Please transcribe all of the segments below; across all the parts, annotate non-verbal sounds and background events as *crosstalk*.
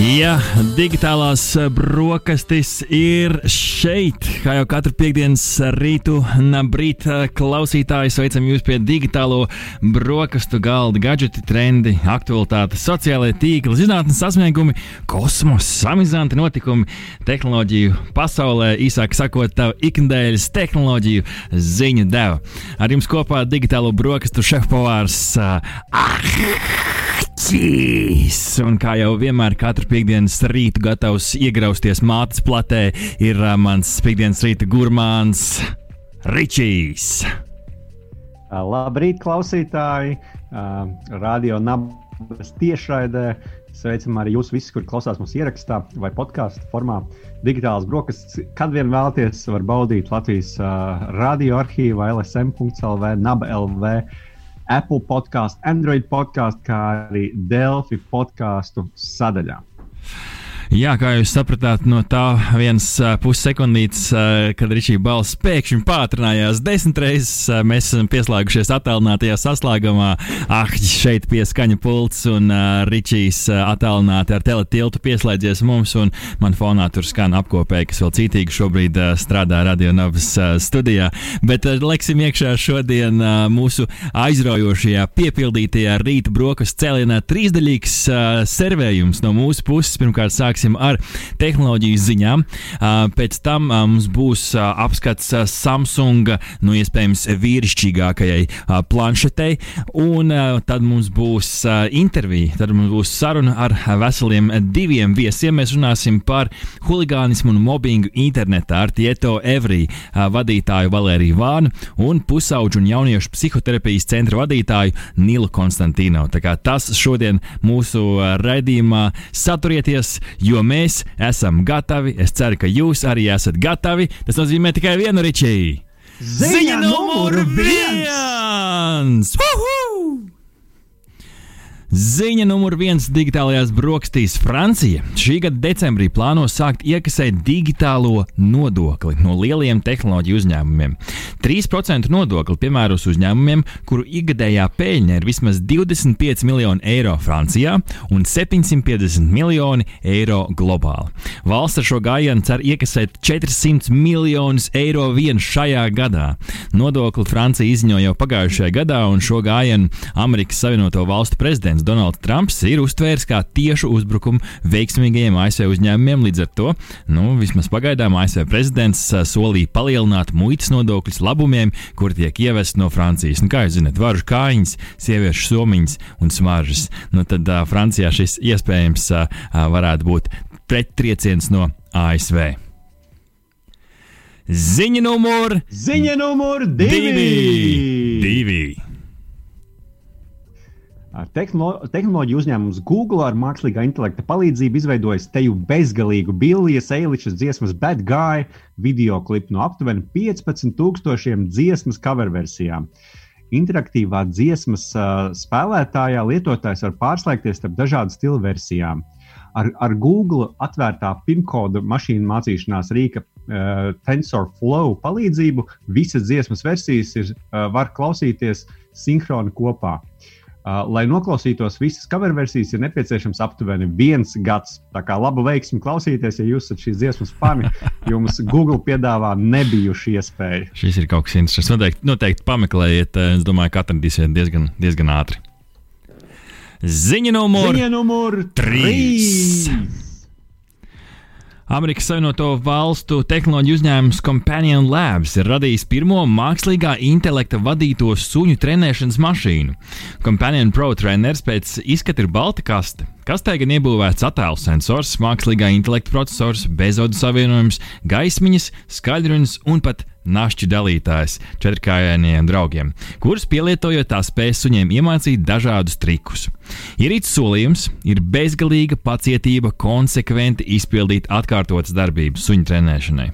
Jā, digitālās brokastis ir šeit. Kā jau katru piekdienas rītu, nabrīt klausītāji, sveicam jūs pie digitālo brokastu galda, gadgeti, trendi, aktualitātes, sociālai tīkli, zinātnes sasniegumi, kosmosa, samizanti notikumi, tehnoloģiju pasaulē, īsāk sakot, tavu ikdienas tehnoloģiju ziņu deva. Ar jums kopā digitālo brokastu šefpavārs. Ah! Čīs! Un kā jau vienmēr, katru piekdienas rītu gatavs iegrauzties mātes platē, ir uh, mans piekdienas rīta gurmāns Ričijs. Labrīt, klausītāji! Uh, Radio Nabas tiešraidē. Sveicam arī jūs visus, kur klausās mūsu ierakstā vai podkāstu formā. Digitālās brokastis, kad vien vēlaties, var baudīt Latvijas uh, radioarkīvu, LSM.CLV, NAB.LV. Apple podkāstu, Android podkāstu, kā arī Delphi podkāstu sadaļā. Jā, kā jūs sapratāt, no tā vienas pussekundītes, kad Ričija balss pēkšņi pātrinājās desmit reizes, mēs esam pieslēgušies attālinātajā saslēgumā. Ah, šeit pie skaņa pults un uh, Ričijs attālināti ar teletiltu pieslēdzies mums, un man fonā tur skan apkopēji, kas vēl cītīgi šobrīd uh, strādā radionavas uh, studijā. Bet uh, leksim iekšā šodien uh, mūsu aizraujošajā, piepildītajā rīta brokastu cēlienā trīsdaļīgs uh, servējums no mūsu puses. Pirmkārt, sāksim ar tehnoloģiju ziņām. Pēc tam mums būs apskats uh, Samsung, nu, iespējams, vīrišķīgākajai planšetei, un tad mums būs intervija, tad mums būs saruna ar veseliem diviem viesiem. Mēs runāsim par huligānismu un mobbingu internetā ar Tieto Evri vadītāju Valēriju Vānu un pusauģu un jauniešu psihoterapijas centra vadītāju Nilu Konstantīnu. Tas šodien mūsu raidījumā saturieties, jo mēs esam gatavi. Es ceru, ka jūs arī esat gatavi. Tas nozīmē tikai vienu ričēju. Ziņa numur viens! Uhu! Ziņa numur viens digitālajās brokastīs Francija šī gada decembrī plāno sākt iekasēt digitālo nodokli no lieliem tehnoloģiju uzņēmumiem. 3% nodokli piemēros uzņēmumiem, kuru ikgadējā peļņa ir vismaz 25 miljoni eiro Francijā un 750 miljoni eiro globāli. Valsts ar šo gājienu cer iekasēt 400 miljonus eiro vien šajā gadā. Nodokli Francija izziņoja jau pagājušajā gadā, un šo gājienu Amerikas Savienoto Valstu prezidents Donalds Trumps ir uztvērs kā tiešu uzbrukumu veiksmīgajiem ASV uzņēmumiem. Līdz ar to, nu, vismaz pagaidām ASV prezidents ā, solīja palielināt muitas nodokļus labumiem, kur tiek ievesti no Francijas. Nu, kā jūs zināt, varžu kājiņas, sieviešu somiņas un smaržas. Nu, tad uh, Francijā šis iespējams uh, varētu būt prettrieciens no ASV. Ziņa numur Ziņa numur divi! divi! divi. Tehno, tehnoloģiju uzņēmums Google ar mākslīgā intelekta palīdzību izveidojis teju bezgalīgu Billijas Eilišas dziesmas Bad Guy video klipu no aptuveni 15,000 dziesmas cover versijām. Interaktīvā dziesmas uh, spēlētājā lietotājs var pārslēgties starp dažādu stilu versijām. Ar, ar Google atvērtā PIN-koda mašīnu mācīšanās rīka uh, TensorFlow palīdzību visas dziesmas versijas ir, uh, var klausīties sinhroni kopā. Uh, lai noklausītos visas cover versijas, ir nepieciešams aptuveni viens gads. Tā kā labu veiksmi klausīties, ja jūs esat šīs dziesmas fani, *laughs* jums Google piedāvā nebijuši iespēju. Šis ir kaut kas interesants. Noteikti, noteikti pameklējiet, eh, es domāju, ka atradīsiet diezgan, diezgan ātri. Ziņa numur Ziņa numur trīs. trīs. Amerikas Savienoto Valstu tehnoloģiju uzņēmums Companion Labs ir radījis pirmo mākslīgā intelekta vadīto suņu trenēšanas mašīnu. Companion Pro treneris pēc izskata ir balta kaste. Kastē gan iebūvēts attēlu sensors, mākslīgā intelekta processors, bezodu savienojums, gaismiņas, skaļrunis un pat našķi dalītājs četrkājainiem draugiem, kurus pielietojot tā spēj suņiem iemācīt dažādus trikus. Ierīces solījums ir bezgalīga pacietība, konsekventi izpildīt atkārtotas darbības suņu trenēšanai.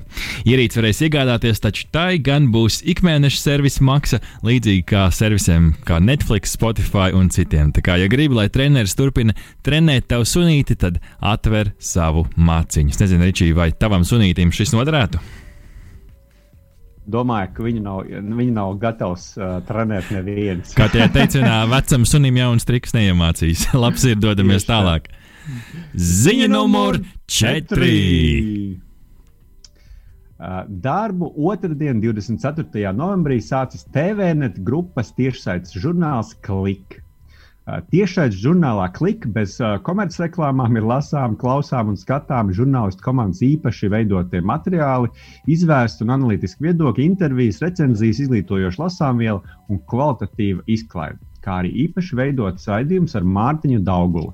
Ierīce varēs iegādāties, taču tai gan būs ikmēneša servisa maksa, līdzīgi kā servisiem kā Netflix, Spotify un citiem. Tā kā, ja gribi, lai treneris turpina trenēt tavu sunīti, tad atver savu maciņu. Es nezinu, Ričī, vai tavam sunītim šis noderētu? domāju, ka viņi nav, viņi nav gatavi uh, trenēt neviens. Kā tie teicienā, vecam sunim jauns triks neiemācīs. *laughs* Labs ir, dodamies tālāk. Ziņa numur 4. Uh, darbu otrdien, 24. novembrī, sācis TVNet grupas tiešsaites žurnāls Klik. Tiešais žurnālā klika bez uh, komercreklāmām ir lasām, klausām un skatām žurnālistu komandas īpaši veidotie materiāli, izvērsti un analītiski viedokļi, intervijas, recenzijas, izglītojoša lasāmviela un kvalitatīva izklaide, kā arī īpaši veidots raidījums ar Mārtiņu Daugulu.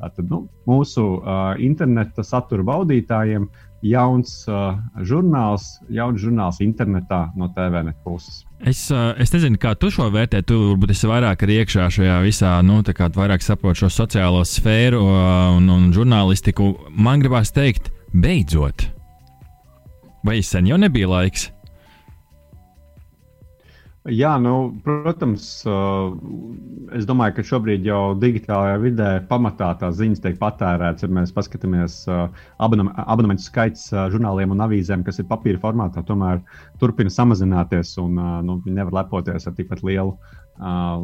Tātad, nu, mūsu uh, interneta satura baudītājiem jauns uh, žurnāls, jauns žurnāls internetā no TVN puses. Es, uh, es nezinu, kā tu šo vērtē. Tu varbūt esi vairāk iekšā šajā visā, nu, tā kā vairāk saproti šo sociālo sfēru uh, un, un žurnālistiku. Man gribās teikt, beidzot, vai sen jau nebija laiks? Jā, nu, protams, es domāju, ka šobrīd jau digitālajā vidē pamatā tās ziņas tiek patērētas. Ja mēs paskatāmies, abonementu skaits žurnāliem un avīzēm, kas ir papīra formātā, tomēr turpina samazināties. Un, nu, viņi nevar lepoties ar tikpat lielu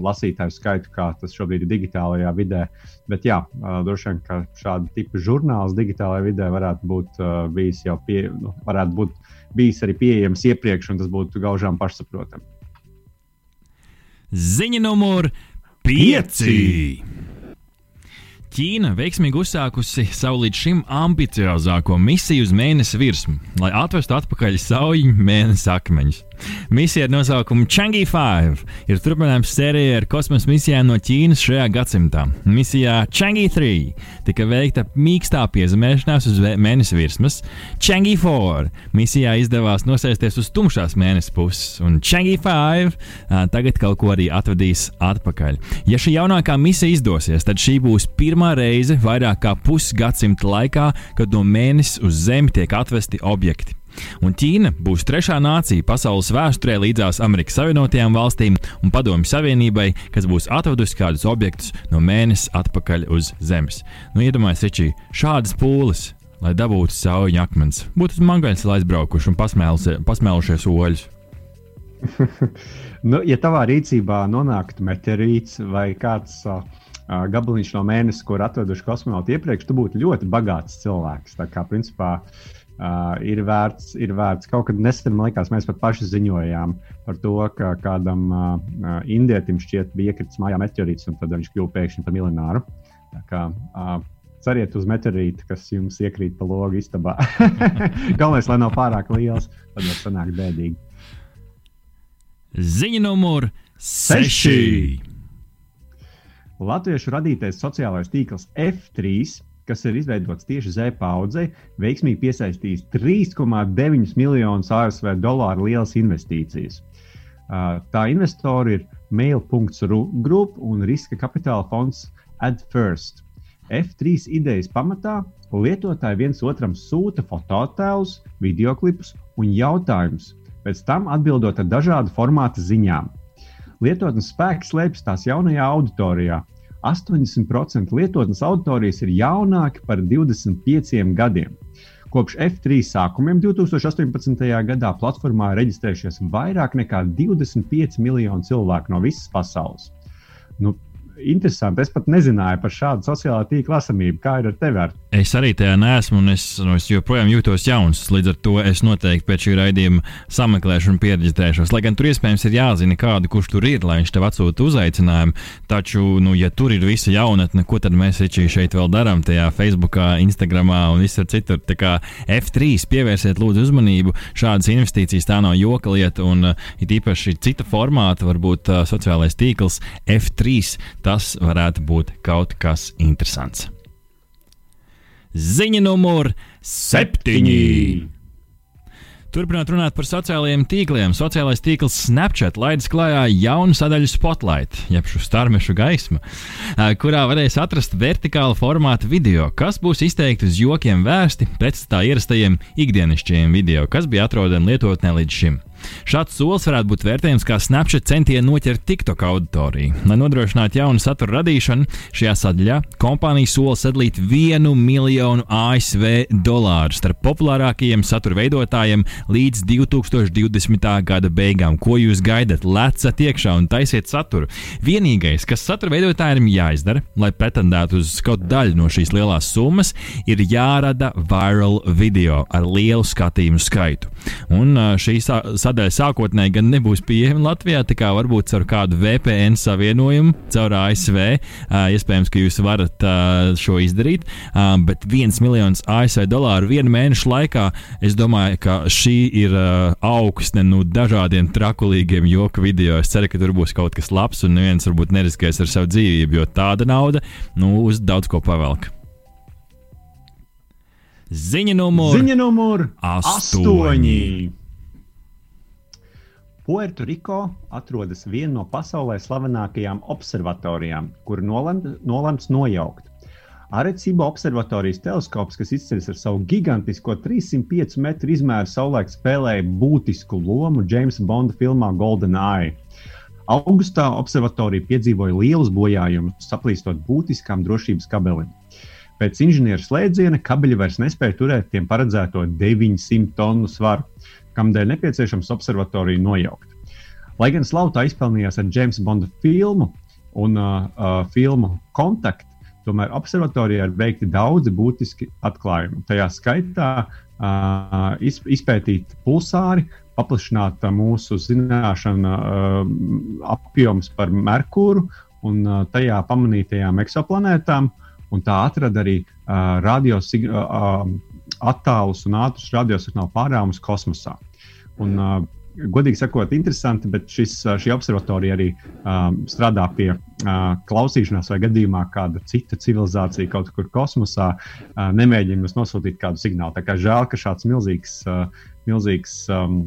lasītāju skaitu, kā tas šobrīd ir digitālajā vidē. Bet, jā, droši vien, ka šāda tipa žurnāls digitālajā vidē varētu būt bijis jau pie, nu, varētu būt bijis arī pieejams iepriekš, un tas būtu gaužām pašsaprotami. Ziņa numur 5. Ķīna veiksmīgi uzsākusi savu līdz šim ambiciozāko misiju uz mēnesi virsmu, lai atvestu atpakaļ sauļu mēnesi akmeņus. Misija ar nosaukumu Changi 5 ir turpinājums sērijai ar kosmosa misijām no Ķīnas šajā gadsimtā. Misijā Changi 3 tika veikta mīkstā piezemēšanās uz mēnesi virsmas, Changi 4 misijā izdevās nosēsties uz tumšās mēnesi puses, un Changi 5 tagad kaut ko arī atvedīs atpakaļ. Ja šī jaunākā misija izdosies, tad šī būs pirmā reize vairāk kā pusgadsimta laikā, kad no mēnesis uz Zemi tiek atvesti objekti. Un Ķīna būs trešā nācija pasaules vēsturē līdzās Amerikas Savienotajām valstīm un Padomju Savienībai, kas būs atvedusi kādus objektus no mēnesis atpakaļ uz Zemes. Nu, iedomājieties, Ričī, šādas pūles, lai dabūtu sauļu akmens, būtu uz mangaļas aizbraukuši un pasmēlušies oļus. *laughs* nu, ja tavā rīcībā nonāktu meteorīts vai kāds uh, gabaliņš no mēnesis, kur atveduši kosmonauti iepriekš, tu būtu ļoti bagāts cilvēks. Tā kā, principā, uh, Uh, ir, vērts, ir vērts. Kaut kad nesen, man liekas, mēs pat paši ziņojām par to, ka kādam uh, indietim šķiet bija iekritis mājā meteorīts, un tad viņš kļuva pēkšņi par miljonāru. Tā kā, uh, ceriet uz meteorītu, kas jums iekrīt pa logu istabā. *laughs* Galvenais, lai nav pārāk liels, tad var sanākt bēdīgi. Ziņa numur 6. Latviešu radītais sociālais tīkls F3 kas ir izveidots tieši Z paudzei, veiksmīgi piesaistījis 3,9 miljonus ASV dolāru lielas investīcijas. Tā investori ir Mail.ru grupa un riska kapitāla fonds AdFirst. F3 idejas pamatā lietotāji viens otram sūta fototēlus, videoklipus un jautājumus, pēc tam atbildot ar dažādu formātu ziņām. Lietotnes spēks slēpjas tās jaunajā auditorijā, 80% lietotnes auditorijas ir jaunāki par 25 gadiem. Kopš F3 sākumiem 2018. gadā platformā reģistrējušies vairāk nekā 25 miljoni cilvēku no visas pasaules. Nu, interesanti. Es pat nezināju par šādu sociālā tīkla esamību. Kā ir ar tevi? Ar? Es arī tajā neesmu, un es, nu, es joprojām jūtos jauns. Līdz ar to es noteikti pēc šī raidījuma sameklēšu un pieredzēšos. Lai gan tur iespējams ir jāzina, kādu kurš tur ir, lai viņš tev atsūta uzaicinājumu. Taču, nu, ja tur ir visa jaunatne, ko tad mēs šeit vēl darām? Tajā Facebook, Instagram un visur citur. Tā kā F3 pievērsiet lūdzu uzmanību. Šādas investīcijas tā nav joka lieta, un uh, it īpaši cita formāta, varbūt uh, sociālais tīkls F3 tas varētu būt kaut kas interesants. Ziņa numur septiņi. Turpinot runāt par sociālajiem tīkliem, sociālais tīkls Snapchat laidis klajā jaunu sadaļu Spotlight, jeb šo starmešu gaismu, kurā varēs atrast vertikāla formāta video, kas būs izteikti uz jokiem vērsti pēc tā ierastajiem ikdienišķajiem video, kas bija atrodami lietotnē līdz šim. Šāds solis varētu būt vērtējams kā Snapchat centieni noķert TikTok auditoriju. Lai nodrošinātu jaunu satura radīšanu, šajā sadaļā kompānija sola sadalīt vienu miljonu ASV dolāru starp populārākajiem satura veidotājiem līdz 2020. gada beigām. Ko jūs gaidat? Lecat iekšā un taisiet saturu. Vienīgais, kas satura veidotājiem jāizdara, lai pretendētu uz kaut daļu no šīs lielās summas, ir jārada viral video ar lielu skatījumu skaitu. Un šī sadaļa sākotnēji gan nebūs pieejama Latvijā, tā kā varbūt caur kādu VPN savienojumu, caur ASV. Iespējams, ka jūs varat šo izdarīt, bet viens miljons ASV dolāru vienu mēnešu laikā, es domāju, ka šī ir augsne no nu, dažādiem trakulīgiem joku video. Es ceru, ka tur būs kaut kas labs un neviens varbūt neriskēs ar savu dzīvību, jo tāda nauda nu, uz daudz ko pavelk. Ziņa numur, Ziņa numur astoņi. astoņi. Puertoriko atrodas viena no pasaulē slavenākajām observatorijām, kuru nolemt, nolemts nojaukt. Arecibo observatorijas teleskops, kas izceļas ar savu gigantisko 305 metru izmēru saulēktu, spēlēja būtisku lomu Jamesa Bonda filmā Golden Eye. Augustā observatorija piedzīvoja lielus bojājumus, saplīstot būtiskām drošības kabelēm. Pēc inženieru slēdziena kabeļi vairs nespēja turēt tiem paredzēto 900 tonu svaru kamdēļ nepieciešams observatoriju nojaukt. Lai gan Slauta izpelnījās ar Jamesa Bonda filmu un uh, uh, filmu Contact, tomēr observatorijā ir veikti daudzi būtiski atklājumi. Tajā skaitā uh, izpētīt pulsāri, paplašināt uh, mūsu zināšanu uh, apjoms par Merkūru un uh, tajā pamanītajām eksoplanētām, un tā atrada arī uh, radio uh, attālus un ātrus radiosignālu pārāvumus kosmosā. Un, uh, godīgi sakot, interesanti, bet šis, šī observatorija arī um, strādā pie uh, klausīšanās, vai gadījumā kāda cita civilizācija kaut kur kosmosā uh, nemēģina mums nosūtīt kādu signālu. Tā kā žēl, ka šāds milzīgs, uh, milzīgs um,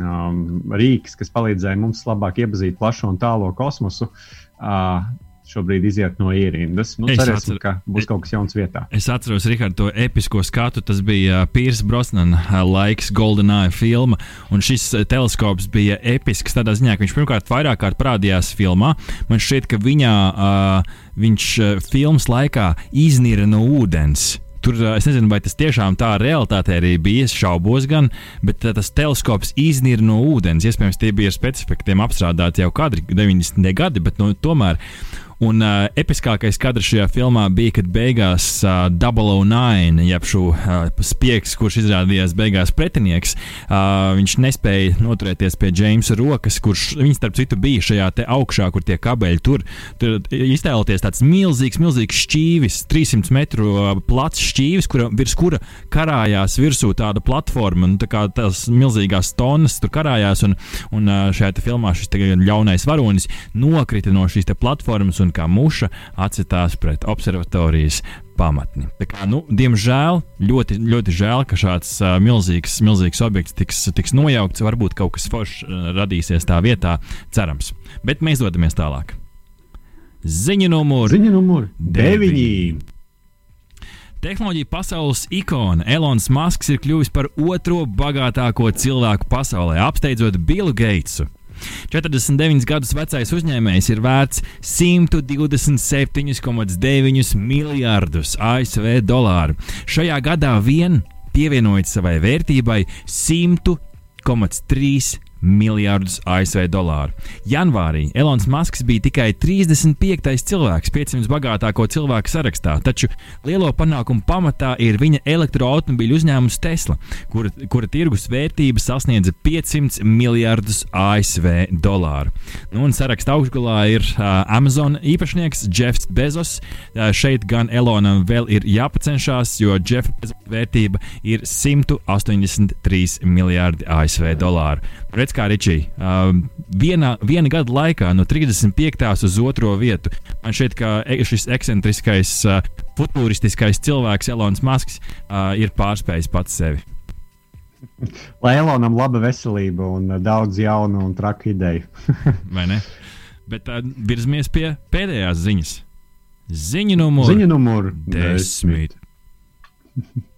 um, rīks, kas palīdzēja mums labāk iepazīt plašo un tālo kosmosu, uh, šobrīd iziet no ierindas. Nu, cerēsim, atcer... ka būs kaut kas jauns vietā. Es atceros, Rihard, to episko skatu. Tas bija Pīrs Brosnana laiks, GoldenEye filma. Un šis teleskops bija episks tādā ziņā, ka viņš pirmkārt vairāk kārt parādījās filmā. Man šķiet, ka viņā uh, viņš filmas laikā iznīra no ūdens. Tur es nezinu, vai tas tiešām tā realitātē arī bija. Es šaubos, gan, bet tas teleskops iznīra no ūdens. Iespējams, tie bija ar specifiktiem apstrādāti jau kadri, 90. gadi, bet no, tomēr. Un uh, episkākais kadrs šajā filmā bija, kad beigās uh, 009, jeb šo uh, spiegs, kurš izrādījās beigās pretinieks, uh, viņš nespēja noturēties pie Jamesa rokas, kurš viņš starp citu bija šajā augšā, kur tie kabeļi tur. Tur iztēloties tāds milzīgs, milzīgs šķīvis, 300 metru uh, plats šķīvis, kura, virs kura karājās virsū tāda platforma, un tā kā tās milzīgās tonnas tur karājās, un, un uh, šajā filmā šis ļaunais varonis nokrita no šīs platformas un kā muša atsitās pret observatorijas pamatni. Tā kā, nu, diemžēl, ļoti, ļoti žēl, ka šāds uh, milzīgs, milzīgs objekts tiks, tiks nojaukts. Varbūt kaut kas foršs uh, radīsies tā vietā, cerams. Bet mēs dodamies tālāk. Ziņa numur, Ziņa numur 9. Tehnoloģija pasaules ikona Elonas Masks ir kļuvis par otro bagātāko cilvēku pasaulē, apsteidzot Billu Gatesu. 49 gadus vecais uzņēmējs ir vērts 127,9 miljardus ASV dolāru. Šajā gadā vien pievienojot savai vērtībai 100,3 miljardus ASV dolāru. Janvārī Elonas Masks bija tikai 35. cilvēks 500 bagātāko cilvēku sarakstā, taču lielo panākumu pamatā ir viņa elektroautomobīļu uzņēmums Tesla, kura, kura tirgus vērtība sasniedza 500 miljardus ASV dolāru. Nu, un saraksta augšgalā ir uh, Amazon īpašnieks Jeffs Bezos. Uh, šeit gan Elonam vēl ir jāpacenšas, jo Jeffa Bezos vērtība ir 183 miljardi ASV dolāru. Redz, kā Ričija. Uh, viena, viena gada laikā no 35. uz otro vietu. Man šķiet, ka e, šis ekscentriskais, uh, futūristiskais cilvēks, Elonas Masks, uh, ir pārspējis pats sevi. *laughs* Lai Elonam laba veselība un daudz jaunu un traku ideju. *laughs* Vai ne? Bet uh, virzamies pie pēdējās ziņas. Ziņa numur, Ziņa numur desmit. *laughs*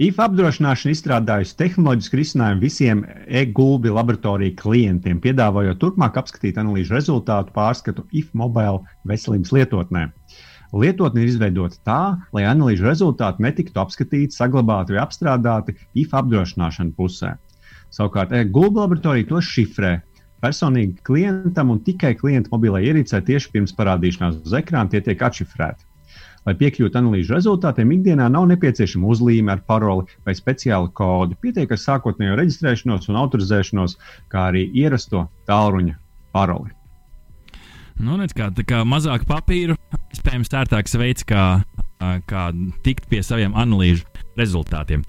IFA apdrošināšana izstrādājusi tehnoloģisku risinājumu visiem e-gulbi laboratoriju klientiem, piedāvājot turpmāk apskatīt analīžu rezultātu pārskatu IFA mobile veselības lietotnē. Lietotne ir izveidota tā, lai analīžu rezultāti netiktu apskatīti, saglabāti vai apstrādāti IFA apdrošināšana pusē. Savukārt, e-gulbi laboratorija to šifrē. Personīgi klientam un tikai klienta mobilai ierīcē tieši pirms parādīšanās uz ekrāna tie tiek atšifrēti. Lai piekļūtu analīžu rezultātiem, ikdienā nav nepieciešama uzlīme ar paroli vai speciālu kodu. Pietiek ar sākotnējo reģistrēšanos un autorizēšanos, kā arī ierasto tālruņa paroli. Nu, kā, tā kā mazāk papīru, iespējams, ērtāks veids, kā, kā tikt pie saviem analīžu rezultātiem.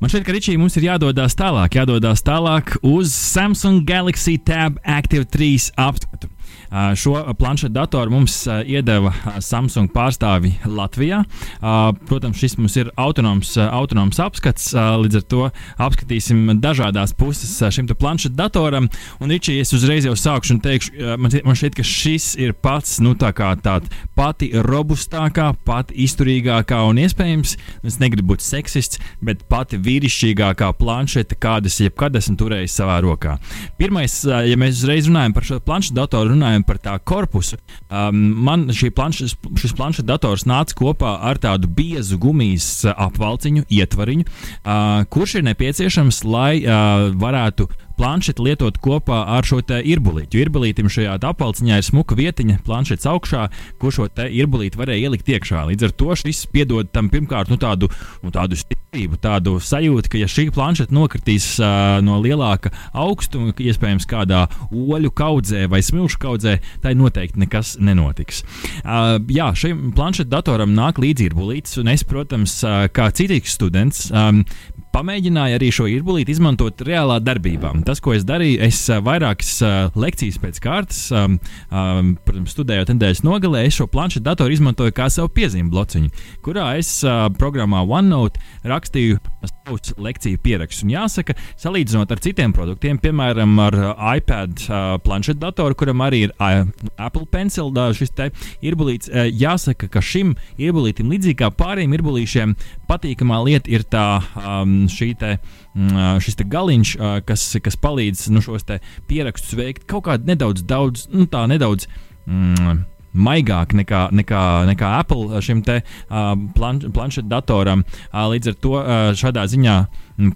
Man šķiet, ka Ričija mums ir jādodas tālāk, jādodas tālāk uz Samsung Galaxy Tab Active 3 apskatu. Šo planšetu datoru mums iedeva Samsung pārstāvi Latvijā. Protams, šis mums ir autonoms, autonoms apskats, līdz ar to apskatīsim dažādās puses šim planšetu datoram. Un, Ričī, es uzreiz jau sākšu un teikšu, man, šķiet, ka šis ir pats, nu, tā kā tāda pati robustākā, pati izturīgākā un iespējams, es negribu būt seksists, bet pati vīrišķīgākā planšete, kādas jebkad esmu turējis savā rokā. Pirmais, ja mēs uzreiz runājam par šo planšetu datoru, runājam runājam par tā korpusu, um, man planšes, šis planšeta dators nāca kopā ar tādu biezu gumijas apvalciņu, ietvariņu, uh, kurš ir nepieciešams, lai uh, varētu planšeti lietot kopā ar šo irbulīti. Jo irbulītam šajā apelsniņā ir smuka vietiņa planšetes augšā, ko šo irbulīti varēja ielikt iekšā. Līdz ar to šis piedod tam pirmkārt nu, tādu, nu, tādu tādu sajūtu, ka ja šī planšeta nokritīs uh, no lielāka augstuma, iespējams kādā oļu kaudzē vai smilšu kaudzē, tai noteikti nekas nenotiks. Uh, jā, šim planšeta datoram nāk līdzi irbulītis, un es, protams, uh, kā citīgs students, um, pamēģināju arī šo irbulīti izmantot reālā darbībā. Tas, ko es darīju, es vairākas lekcijas pēc kārtas, um, um, protams, studējot nedēļas nogalē, es šo planšetu datoru izmantoju kā savu piezīmju blociņu, kurā es uh, programmā OneNote rakstīju savus lekciju pierakstus. Un jāsaka, salīdzinot ar citiem produktiem, piemēram, ar iPad uh, planšetu datoru, kuram arī ir uh, Apple Pencil, uh, šis te irbulīts, uh, jāsaka, ka šim irbulītim, līdzīgi kā pārējiem irbulīšiem, patīkamā lieta ir tā um, šī te, mm, šis te galiņš, kas, kas palīdz nu, šos pierakstus veikt kaut kādā nedaudz, daudz, nu, tā nedaudz. Mm, maigāk nekā, nekā, nekā Apple šim te uh, planš, planšetu datoram. Uh, līdz ar to uh, šādā ziņā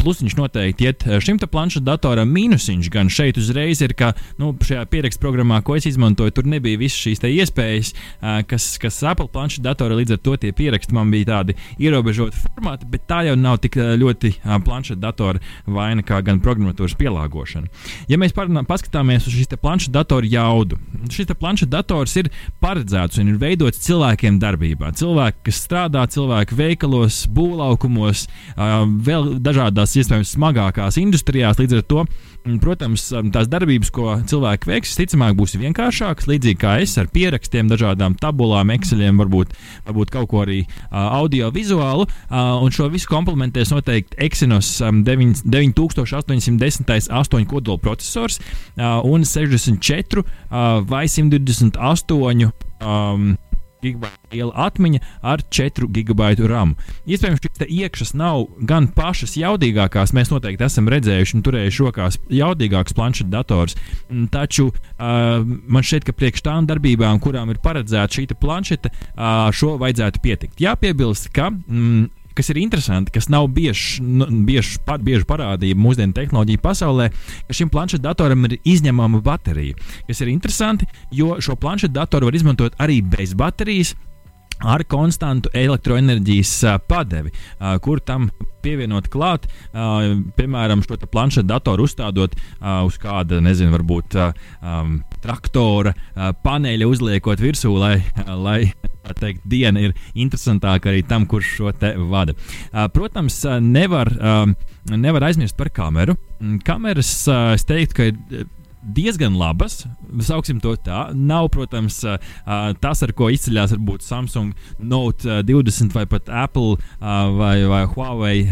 plusiņš noteikti iet šim te planšetu datoram. Mīnusiņš gan šeit uzreiz ir, ka nu, šajā pierakstu programmā, ko es izmantoju, tur nebija visas šīs iespējas, uh, kas, kas Apple planšetu datorā līdz ar to tie pieraksti man bija tādi ierobežoti formāti, bet tā jau nav tik ļoti uh, planšetu datora vaina kā gan programmatūras pielāgošana. Ja mēs paskatāmies uz šīs planšetu datoru jaudu, šis planšetu dators ir paredzēts un ir veidots cilvēkiem darbībā. Cilvēki, kas strādā, cilvēki veikalos, būvlaukumos, vēl dažādās, iespējams, smagākās industrijās. Līdz ar to Mm, protams, um, tās darbības, ko cilvēki veiks, ticamāk būs vienkāršākas, līdzīgi kā es ar pierakstiem, dažādām tabulām, ekseļiem, varbūt, varbūt kaut ko arī uh, audio-vizuālu. Uh, un šo visu komplementēs noteikti Exynos um, 9, 9810 8 kodola processors uh, un 64 uh, vai 128 um, gigabaitu liela atmiņa ar 4 gigabaitu RAM. Iespējams, šīs iekšas nav gan pašas jaudīgākās, mēs noteikti esam redzējuši un turējuši rokās jaudīgākus planšetu dators, mm, taču uh, man šķiet, ka priekš tām darbībām, kurām ir paredzēta šī planšete, uh, šo vajadzētu pietikt. Jāpiebilst, ka mm, kas ir interesanti, kas nav bieži, nu, bieži, pat, bieži parādība mūsdienu tehnoloģiju pasaulē, ka šim planšetu datoram ir izņemama baterija. Kas ir interesanti, jo šo planšetu datoru var izmantot arī bez baterijas. ar konstantu elektroenerģijas padevi, kur tam pievienot klāt, piemēram, šo planšetu datoru uzstādot uz kāda, nezinu, varbūt traktora uh, paneļa, uzliekot virsū, lai, lai teikt, diena ir interesantāka arī tam, kurš šo te vada. Uh, protams, nevar, uh, nevar aizmirst par kameru. Kameras, uh, es teiktu, ka ir diezgan labas. Sauksim to tā. Nav, protams, tas, ar ko izceļas varbūt Samsung Note 20 vai pat Apple vai, vai Huawei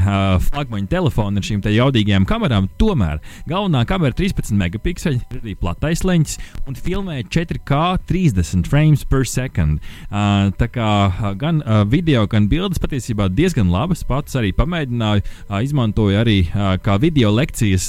flagmaņa telefoni ar šīm jaudīgajām kamerām. Tomēr galvenā kamera ir 13 megapikseli, arī platais leņķis un filmē 4K 30 frames per second. Tā kā gan video, gan bildes patiesībā diezgan labas. Pats arī pamēģināju, izmantoju arī kā video lekcijas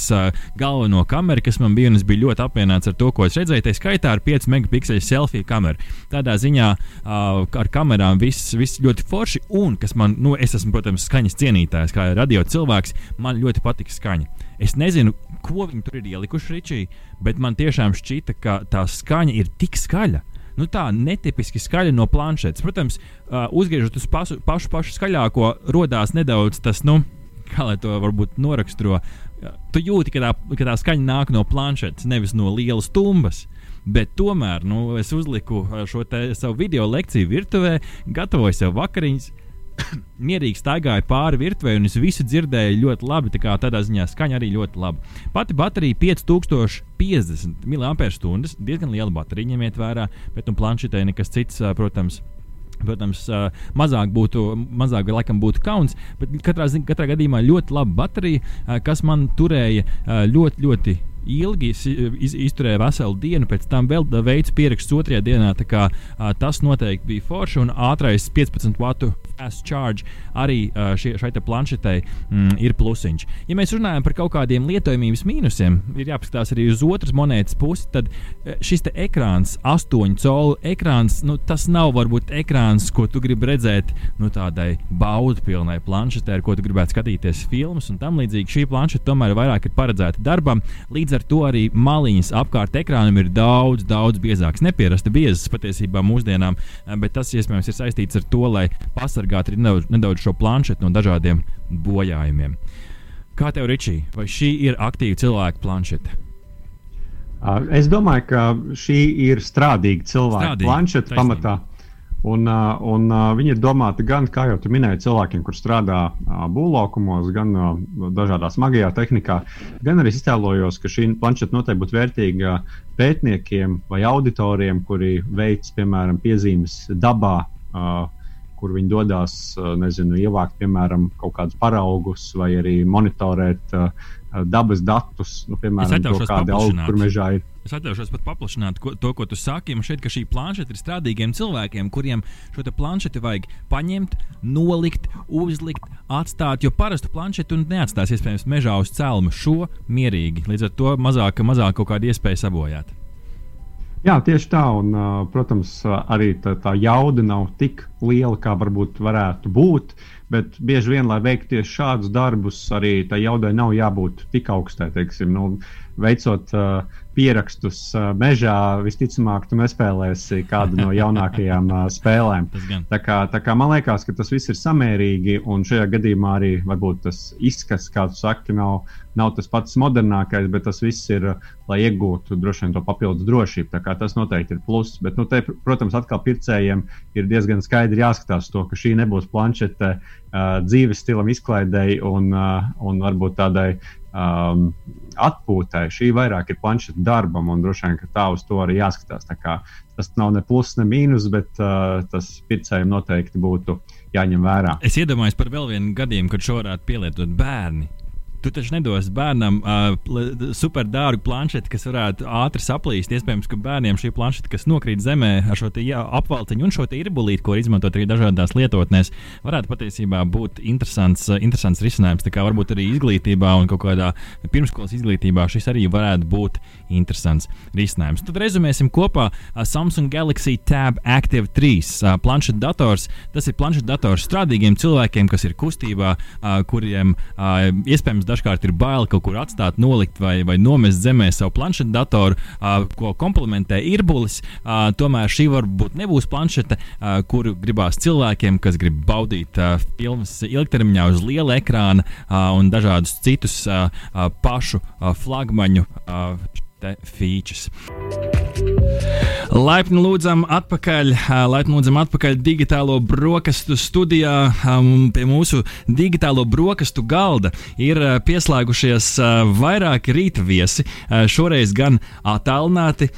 galveno kameru, kas man bija un es biju ļoti ļoti apmierināts ar to, ko es redzēju. Tā skaitā ar 5 megapikseli selfiju kameru. Tādā ziņā uh, ar kamerām viss, viss ļoti forši. Un, kas man, nu, es esmu, protams, skaņas cienītājs, kā radio cilvēks, man ļoti patīk skaņa. Es nezinu, ko viņi tur ir ielikuši Ričī, bet man tiešām šķita, ka tā skaņa ir tik skaļa nu, tā netipiski skaļa no planšetes. Protams, uh, uzgriežot uz pašu, pašu, pašu skaļāko, radās nedaudz tas, nu, kā lai to varbūt noraksturo, tu jūti, ka tā, ka tā skaņa nāk no planšetes, nevis no lielas tumbas. Bet tomēr nu, es uzliku šo savu video lekciju virtuvē, gatavoju sev vakariņas. *coughs* Mierīgi staigāju pāri virtuvei, un es visu dzirdēju ļoti labi. Tā tādā ziņā skaņa arī ļoti labi. Pati baterija 5050 mAh, diezgan liela baterija, ņemiet vērā, bet nu, planšetē nekas cits, protams, Protams, mazāk būtu, mazāk laikam būtu kauns, bet katrā, katrā gadījumā ļoti laba baterija, kas man turēja ļoti, ļoti ilgi iz, izturēja veselu dienu, pēc tam vēl veids pierakstus otrajā dienā. Kā, tas noteikti bija forši un ātrais 15 vatu fast charge arī šie, šai planšetei mm, ir plusiņš. Ja mēs runājam par kaut kādiem lietojamības mīnusiem, ir jāpaskatās arī uz otras monētas pusi, tad šis ekrāns, 8 colu ekrāns, nu, tas nav varbūt ekrāns, ko tu gribi redzēt nu, tādai baudpilnai planšetē, ar ko tu gribētu skatīties filmas un tam līdzīgi. Šī planšeta tomēr vairāk ir paredzēta darbam, līdz ar to arī maliņas apkārt ekrānam ir daudz, daudz biezākas. Nepierasti biezas patiesībā mūsdienām, bet tas iespējams ir saistīts ar to, lai pasargātu pasargāt nedaudz, nedaudz šo planšetu no dažādiem bojājumiem. Kā tev, Ričī, vai šī ir aktīva cilvēka planšete? Es domāju, ka šī ir strādīga cilvēka Strādīgi, planšete taisnība. pamatā. Un, un viņi ir domāti gan, kā jau minēji, cilvēkiem, kur strādā būvlaukumos, gan dažādā smagajā tehnikā, gan arī iztēlojos, ka šī planšeta noteikti būtu vērtīga pētniekiem vai auditoriem, kuri veic, piemēram, piezīmes dabā. Uh, kur viņi dodas, nezinu, ievākt, piemēram, kaut kādus paraugus vai arī monitorēt uh, dabas datus, nu, piemēram, to, kāda auga tur mežā ir. Es atļaušos pat paplašināt ko, to, ko tu saki. Man šķiet, ka šī planšeta ir strādīgiem cilvēkiem, kuriem šo planšeti vajag paņemt, nolikt, uzlikt, atstāt. Jo parastu planšetu neatstās iespējams mežā uz cēluma šo mierīgi. Līdz ar to mazāk, mazāk kaut kāda iespēja sabojāt. Jā, tieši tā. Un, protams, arī tā, tā jauda nav tik liela, kā varbūt varētu būt. Bet bieži vien, lai veiktu tieši šādus darbus, arī tā jaudai nav jābūt tik augstai. Teiksim, nu, veicot uh, pierakstus uh, mežā, visticamāk, tu nespēlēsi kādu no jaunākajām uh, spēlēm. Tā kā, tā kā man liekas, ka tas viss ir samērīgi, un šajā gadījumā arī varbūt tas izskats, kā tu saki, nav, nav tas pats modernākais, bet tas viss ir, lai iegūtu droši vien to papildus drošību. Tas noteikti ir pluss. Bet, nu, te, protams, atkal pircējiem ir diezgan skaidri jāskatās to, ka šī nebūs planšete uh, dzīves stilam izklaidēji un, uh, un varbūt tādai um, atpūtai. Šī vairāk ir planšeta darbam, un droši vien tā uz to arī jāskatās. Tas nav ne pluss, ne mīnus, bet uh, tas pircējiem noteikti būtu jāņem vērā. Es iedomājos par vēl vienu gadījumu, kad šo varētu pielietot bērni. Tu taču nedos bērnam uh, super dārgu planšeti, kas varētu ātri saplīst. Iespējams, ka bērniem šī planšeta, kas nokrīt zemē ar šo apvalciņu un šo irbulīti, ko izmantot arī dažādās lietotnēs, varētu patiesībā būt interesants, interesants risinājums. Tā kā varbūt arī izglītībā un kaut kādā pirmskolas izglītībā šis arī varētu būt interesants risinājums. Tad rezumēsim kopā Samsung Galaxy Tab Active 3 planšeta dators. Tas ir planšeta dators strādīgiem cilvēkiem, kas ir kustībā, kuriem iespējams dažkārt ir bail kaut kur atstāt, nolikt vai, vai nomest zemē savu planšetu datoru, ko komplementē īrbulis. Tomēr šī varbūt nebūs planšete, kuru gribās cilvēkiem, kas grib baudīt filmas ilgtermiņā uz liela ekrāna un dažādus citus pašu flagmaņu features. Laipni lūdzam atpakaļ, laipni lūdzam atpakaļ digitālo brokastu studijā. Pie mūsu digitālo brokastu galda ir pieslēgušies vairāki rīta viesi. Šoreiz gan attālināti,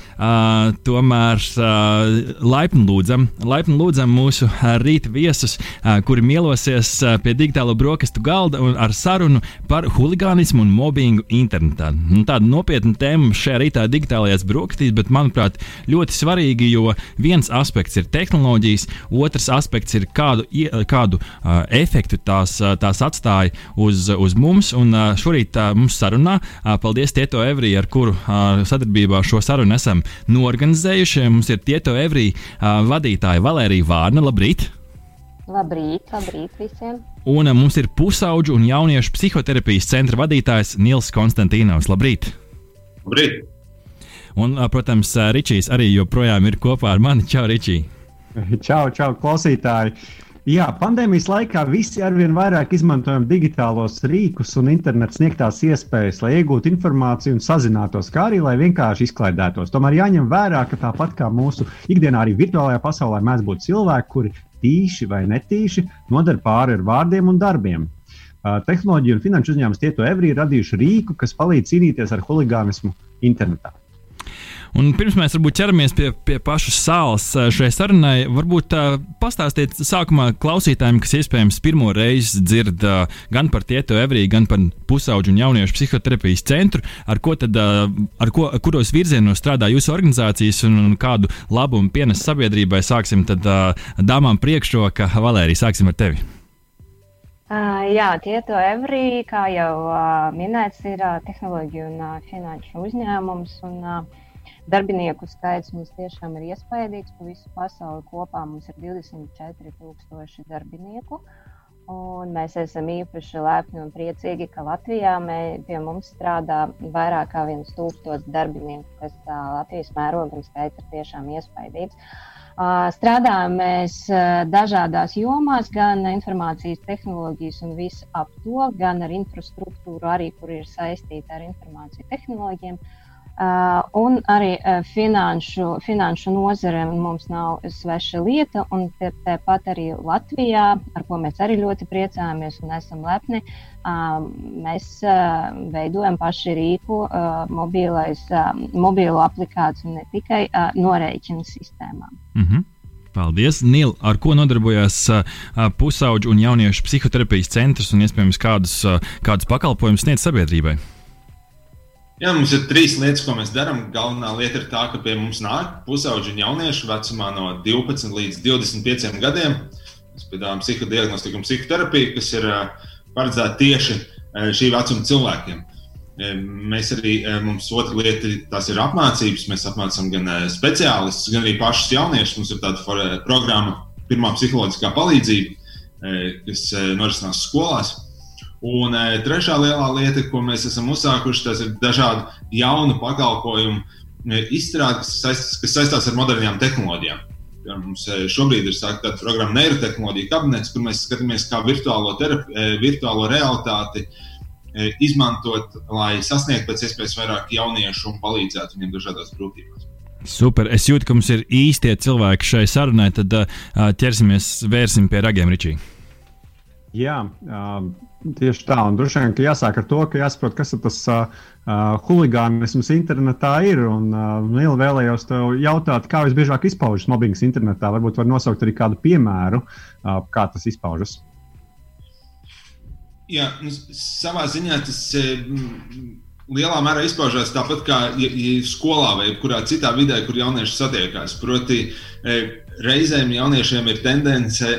tomēr laipni lūdzam, laipni lūdzam mūsu rīta viesus, kuri mielosies pie digitālo brokastu galda ar sarunu par huligānismu un mobbingu internetā. Tāda nopietna tēma šajā rītā digitālajās brokastīs, bet manuprāt, ļoti svarīga svarīgi, jo viens aspekts ir tehnoloģijas, otrs aspekts ir kādu, kādu uh, efektu tās, tās atstāja uz, uz mums. Un uh, šorīt uh, mums sarunā, uh, paldies Tieto Evrī, ar kuru uh, sadarbībā šo sarunu esam norganizējuši. Mums ir Tieto Evrī uh, vadītāja Valērija Vārna. Labrīt! Labrīt, labrīt visiem! Un uh, mums ir pusauģu un jauniešu psihoterapijas centra vadītājs Nils Konstantīnovs. Labrīt! Labrīt! Un, protams, Ričijs arī joprojām ir kopā ar mani. Čau, Ričī! *laughs* Čau, čau, klausītāji! Jā, pandēmijas laikā visi arvien vairāk izmantojam digitālos rīkus un internetu sniegtās iespējas, lai iegūtu informāciju un sazinātos, kā arī lai vienkārši izklaidētos. Tomēr jāņem vērā, ka tāpat kā mūsu ikdienā, arī virtuālajā pasaulē mēdz būt cilvēki, kuri tīši vai netīši nodara pāri ar vārdiem un darbiem. Tehnoloģija un finanšu uzņēmums Tieto Evrī ir radījuši rīku, kas palīdz cīnīties ar huligānismu internetā. Un pirms mēs varbūt ķeramies pie, pie pašas sāls šai sarunai, varbūt uh, pastāstiet sākumā klausītājiem, kas iespējams pirmo reizi dzird uh, gan par Tieto Evriju, gan par pusauģu un jauniešu psihoterapijas centru, ar ko tad, uh, ar ko, kuros virzienos strādā jūsu organizācijas un, un kādu labumu pienes sabiedrībai. Sāksim tad uh, dāmām priekšroka. Valērija, sāksim ar tevi. Uh, jā, Tieto Evrī, kā jau uh, minēts, ir uh, tehnoloģija un uh, finanšu uzņēmums. Un, uh, Darbinieku skaits mums tiešām ir iespaidīgs. Pa visu pasauli kopā mums ir 24,000 darbinieku. Un mēs esam īpaši lepni un priecīgi, ka Latvijā mē, pie mums strādā vairāk kā viens tūkstots darbinieku, kas tā, Latvijas mērogam skaits ir tiešām iespaidīgs. Strādājam mēs dažādās jomās, gan informācijas tehnoloģijas un visu ap to, gan ar infrastruktūru, arī kur ir saistīta ar informāciju tehnoloģijām. Uh, un arī uh, finanšu, finanšu nozare mums nav sveša lieta, un tāpat arī Latvijā, ar ko mēs arī ļoti priecājamies un esam lepni, uh, mēs veidojam paši rīku, mobilais, mobilo aplikāciju ne tikai norēķinu sistēmām. Mm -hmm. Paldies, Nīl, ar ko nodarbojas uh, pusauģu un jauniešu psihoterapijas centrs un iespējams kādus, kādus pakalpojumus sniedz sabiedrībai? Jā, mums ir trīs lietas, ko mēs darām. Galvenā lieta ir tā, ka pie mums nāk pusauģi un jaunieši vecumā no 12 līdz 25 gadiem. Mēs piedāvājam psihodiagnostiku un psihoterapiju, kas ir paredzēta tieši šī vecuma cilvēkiem. Mēs arī, mums otra lieta, tās ir apmācības. Mēs apmācām gan speciālistus, gan arī pašus jauniešus. Mums ir tāda programma, pirmā psiholoģiskā palīdzība, kas norisinās skolās. Un e, trešā lielā lieta, ko mēs esam uzsākuši, tas ir dažādu jaunu pakalpojumu e, izstrāde, kas, saist, kas saistās ar modernām tehnoloģijām. Mums e, šobrīd ir sākta tāda programma Neirotehnoloģija kabinets, kur mēs skatāmies, kā virtuālo, terapi, virtuālo realitāti izmantot, lai sasniegtu pēc iespējas vairāk jauniešu un palīdzētu viņiem dažādās grūtībās. Super. Es jūtu, ka mums ir īstie cilvēki šai sarunai. Tad ķersimies, vērsim pie ragiem, Ričī. Jā, uh, Tieši tā, un droši vien jāsāk ar to, ka jāsaprot, kas tas uh, huligānisms internetā ir. Un uh, Nīla vēlējos te jautāt, kā visbiežāk izpaužas mobbings internetā. Varbūt var nosaukt arī kādu piemēru, uh, kā tas izpaužas. Jā, nu, savā ziņā tas lielā mērā izpaužās tāpat kā ja, ja skolā vai kurā citā vidē, kur jaunieši satiekās. Proti, reizēm jauniešiem ir tendence.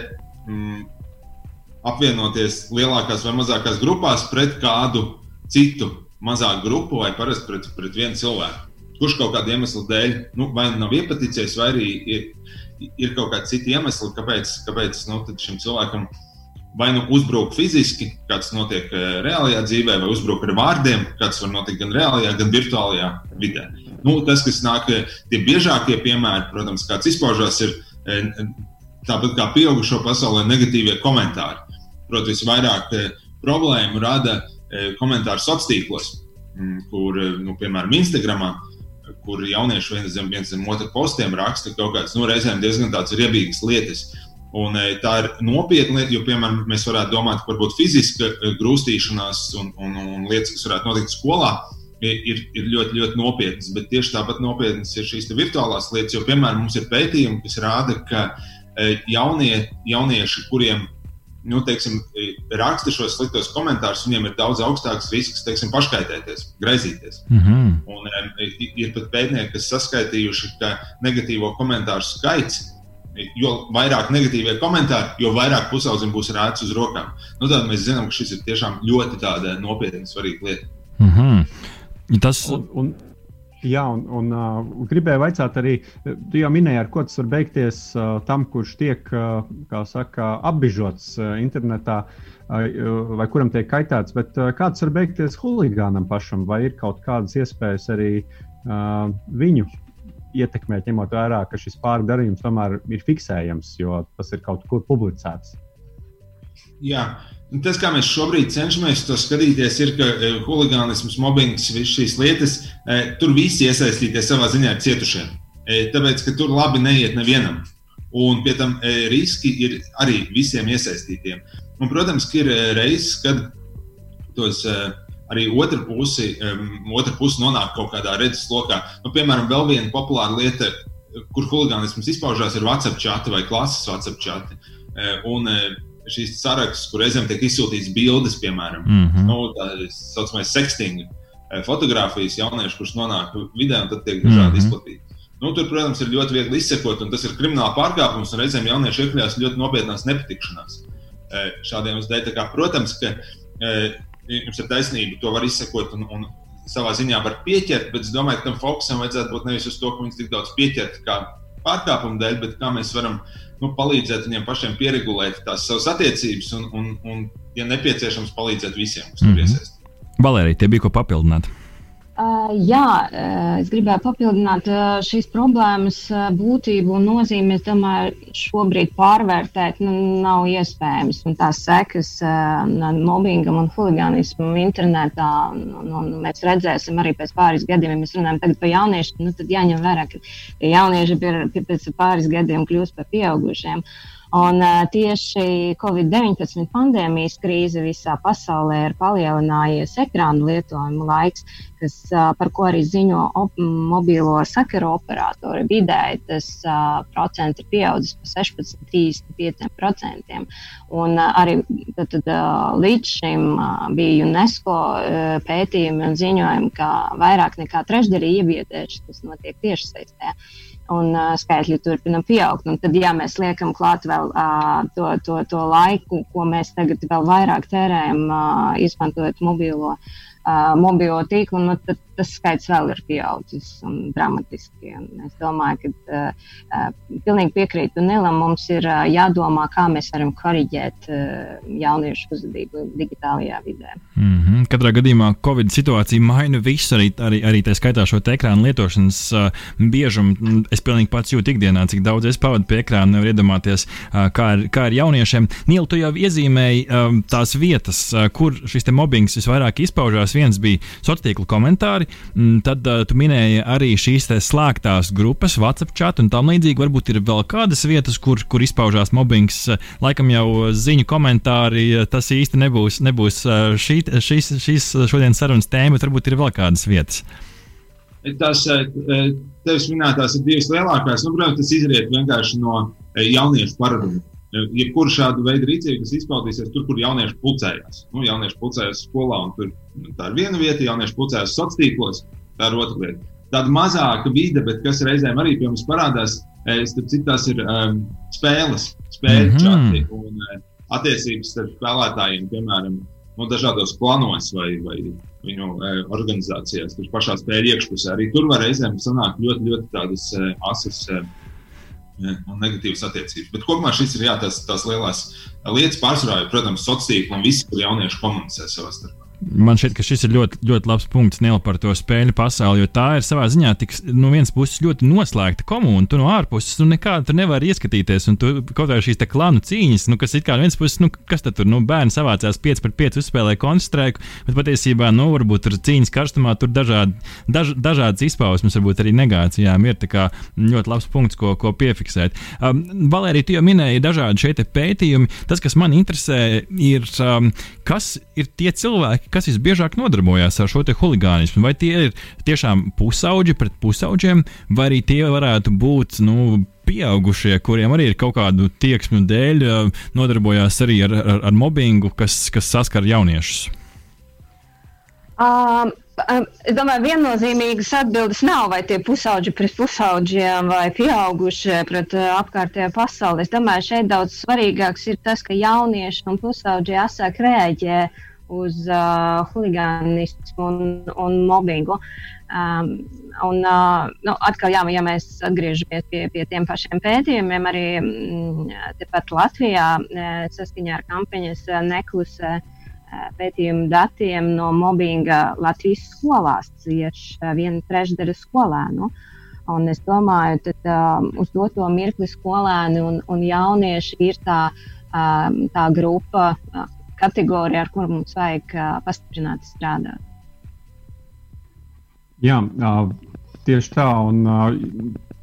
Mm, apvienoties lielākās vai mazākās grupās pret kādu citu mazāku grupu vai parasti pret, pret vienu cilvēku. Kurš kaut kāda iemesla dēļ nu, vai nav iepaticies, vai arī ir, ir kaut kādi citi iemesli, kāpēc, kāpēc nu, šim cilvēkam vai nu uzbruk fiziski, kāds notiek reālajā dzīvē, vai uzbruk ar vārdiem, kāds var notikt gan reālajā, gan virtuālajā vidē. Nu, tas, kas nāk, tie biežākie piemēri, protams, kāds izpaužās, ir tāpat kā pieaugušo pasaulē negatīvie komentāri. Protams, vairāk problēmu rada komentāri sociālos tīklos, mm, kur, nu, piemēram, Instagramā kur jaunieši viens zem, viens zem otra postiem raksta kaut kādas nu, reizēm diezgan riebīgas lietas. Un, tā ir nopietna lieta, jo, piemēram, mēs varētu domāt, ka varbūt fiziska grūstīšanās un, un, un lietas, kas varētu notikt skolā, ir, ir ļoti, ļoti nopietnas. Bet tieši tāpat nopietnas ir šīs virtuālās lietas, jo, piemēram, mums ir pētījumi, kas rāda, ka jaunie, jaunieši, kuriem nu, teiksim, raksta šos sliktos komentārus, viņiem ir daudz augstāks risks teiksim, paškaitēties, graizīties. Mm -hmm. Un, ir pat pētnieki, kas saskaitījuši, ka negatīvo komentāru skaits jo vairāk negatīvie komentāri, jo vairāk pusaudzim būs rēts uz rokām. Nu, tad mēs zinām, ka šis ir tiešām ļoti nopietna, svarīga lieta. Mm -hmm. Tas un, un, Jā, un, un uh, gribēju jautāt arī, tu jau minēji, ar ko tas var beigties uh, tam, kurš tiek uh, saka, apbižots uh, internetā uh, vai kuram tiek kaitēts, bet uh, kāds var beigties huligānam pašam, vai ir kaut kādas iespējas arī uh, viņu ietekmēt, ņemot vērā, ka šis pārdarījums tomēr ir fiksējams, jo tas ir kaut kur publicēts. Jā, Un tas, kā mēs šobrīd cenšamies to skatīties, ir, ka huligānisms, mobbings, visas šīs lietas, tur visi iesaistīties savā ziņā ir cietušie. E, tāpēc, ka tur labi neiet nevienam. Un pie tam riski ir arī visiem iesaistītiem. Un, protams, ka ir reizes, kad tos arī otra pusi, otra pusi nonāk kaut kādā redzes lokā. Nu, piemēram, vēl viena populāra lieta, kur huligānisms izpaužās, ir WhatsApp chati vai klases WhatsApp chati. Un, šīs sarakstus, kur reizēm tiek izsūtīts bildes, piemēram, mm -hmm. nu, tā saucamais sexting eh, fotografijas jaunieši, kurš nonāk vidē un tad tiek dažādi mm -hmm. izplatīti. Nu, tur, protams, ir ļoti viegli izsekot, un tas ir krimināla pārkāpums, un reizēm jaunieši iekļaujas ļoti nopietnās nepatikšanās eh, šādiem uzdevumiem. Protams, ka eh, jums ir taisnība, to var izsekot un, un savā ziņā var pieķert, bet es domāju, ka tam fokusam vajadzētu būt nevis uz to, ka viņus tik daudz pieķert kā pārkāpumu dēļ, bet kā mēs varam nu, palīdzēt viņiem pašiem pieregulēt tās savas attiecības un, un, un ja nepieciešams, palīdzēt visiem, kas tur mm -hmm. Valērija, tie bija ko papildināt. Uh, jā, es gribēju papildināt šīs problēmas būtību un nozīmi. Es domāju, šobrīd pārvērtēt nu, nav iespējams. Un tās sekas uh, mobbingam un huligānismam internetā nu, nu, mēs redzēsim arī pēc pāris gadiem. Ja mēs runājam par jauniešiem, nu, tad jāņem vērā, ka jaunieši pēc pāris gadiem kļūst par pieaugušiem. Uh, Un uh, tieši Covid-19 pandēmijas krīze visā pasaulē ir palielinājies ekrānu lietojuma laiks, kas, uh, par ko arī ziņo op mobilo sakaru operatori. Vidēji tas uh, procents ir pieaudzis par 16,35%. Un uh, arī tad, tad, uh, līdz šim uh, bija UNESCO uh, pētījumi un ziņojumi, ka vairāk nekā trešdaļa ievietēšu tas notiek tiešsaistē. Uh, un uh, skaitļi turpina pieaugt. Un tad, ja mēs liekam klāt vēl uh, to, to, to laiku, ko mēs tagad vēl vairāk tērējam, uh, izmantojot mobilo, uh, mobilo tīklu, nu, tad tas skaits vēl ir pieaudzis un dramatiski. Un es domāju, ka uh, pilnīgi piekrītu Nilam. Mums ir uh, jādomā, kā mēs varam koriģēt uh, jauniešu uzvedību digitālajā vidē. Mm -hmm. Katrā gadījumā Covid situācija maina visu, arī, arī, arī tā skaitā šo ekrānu lietošanas uh, biežumu. Es pilnīgi pats jūtu ikdienā, cik daudz es pavadu pie ekrāna, nevar iedomāties, uh, kā, ir, kā ir jauniešiem. Nīl, tu jau iezīmēji um, tās vietas, uh, kur šis mobbings visvairāk izpaužās. Viens bija sociālo tīklu komentāri, Mm, tad uh, tu minēji arī šīs slēgtās grupas, WhatsApp chat un tam līdzīgi. Varbūt ir vēl kādas vietas, kur, kur izpaužās mobbings. Laikam jau ziņu komentāri, tas īsti nebūs, nebūs šī, šīs, šīs šodienas sarunas tēma, bet varbūt ir vēl kādas vietas. Tās tevis minētās ir divas lielākās. Nu, protams, tas izriet vienkārši no jauniešu paraduma jebkura šāda veida rīcība, kas izpaudīsies tur, kur jaunieši pulcējās. Nu, jaunieši pulcējās skolā, un tur, tā ir viena vieta, jaunieši pulcējās sociālos tīklos, tā ir otra lieta. Tāda mazāka vide, bet kas reizēm arī pie mums parādās, starp citu, tās ir um, spēles, spēļu mm -hmm. un uh, attiecības starp spēlētājiem, piemēram, nu, dažādos planos vai, vai viņu uh, organizācijās, tur pašā spēļu iekšpusē. Arī tur var reizēm sanākt ļoti, ļoti tādas uh, asas. Uh, un negatīvas attiecības. Bet kopumā šis ir jā, tās, tās lielās lietas, pārsvarā, protams, sociālā tīkla un visi, kur jaunieši komunicē savā starpā. Man šķiet, ka šis ir ļoti, ļoti labs punkts Nila par to spēļu pasauli, jo tā ir savā ziņā tik, no vienas puses ļoti noslēgta komūna. Tu no ārpuses nu, nekādu tur nevari ieskatīties, un tu kaut kā šīs klanu cīņas, nu, kas ir kā no vienas puses, nu, kas tad tur, nu, bērni savācās 5 pret 5 uzspēlē konstrēku, bet patiesībā, nu, varbūt tur cīņas karstumā tur dažādi, daž, dažādas izpausmes, varbūt arī negācijām ir ļoti labs punkts, ko, ko piefiksēt. Um, Valērija, tu jau minēji dažādi šeit pētījumi. Tas, kas man interesē, ir, um, kas ir tie cilvēki, kas visbiežāk nodarbojās ar šo huligānismu? Vai tie ir tiešām pusauģi pret pusauģiem, vai arī tie varētu būt nu, pieaugušie, kuriem arī ir kaut kādu tieksmu dēļ, nodarbojās arī ar, ar, ar mobbingu, kas, kas saskar jauniešus? Um, es domāju, viennozīmīgas atbildes nav, vai tie pusauģi pret pusauģiem vai pieaugušie pret apkārtējo pasauli. Es domāju, šeit daudz svarīgāks ir tas, ka jaunieši un pusauģi asāk rēģē uz uh, huligānismu un, un mobbingu. Um, un, uh, nu, atkal, jā, ja mēs atgriežamies pie, pie tiem pašiem pētījumiem, arī mm, tepat Latvijā saskaņā ar kampaņas neklusē pētījumu datiem no mobbinga Latvijas skolās cieši viena trešdaļa skolēnu. Un es domāju, ka um, uz doto mirkli skolēni un, un jaunieši ir tā, um, tā grupa, uh, kategorija, ar kuru mums vajag pastiprināti strādāt. Jā, tieši tā. Un,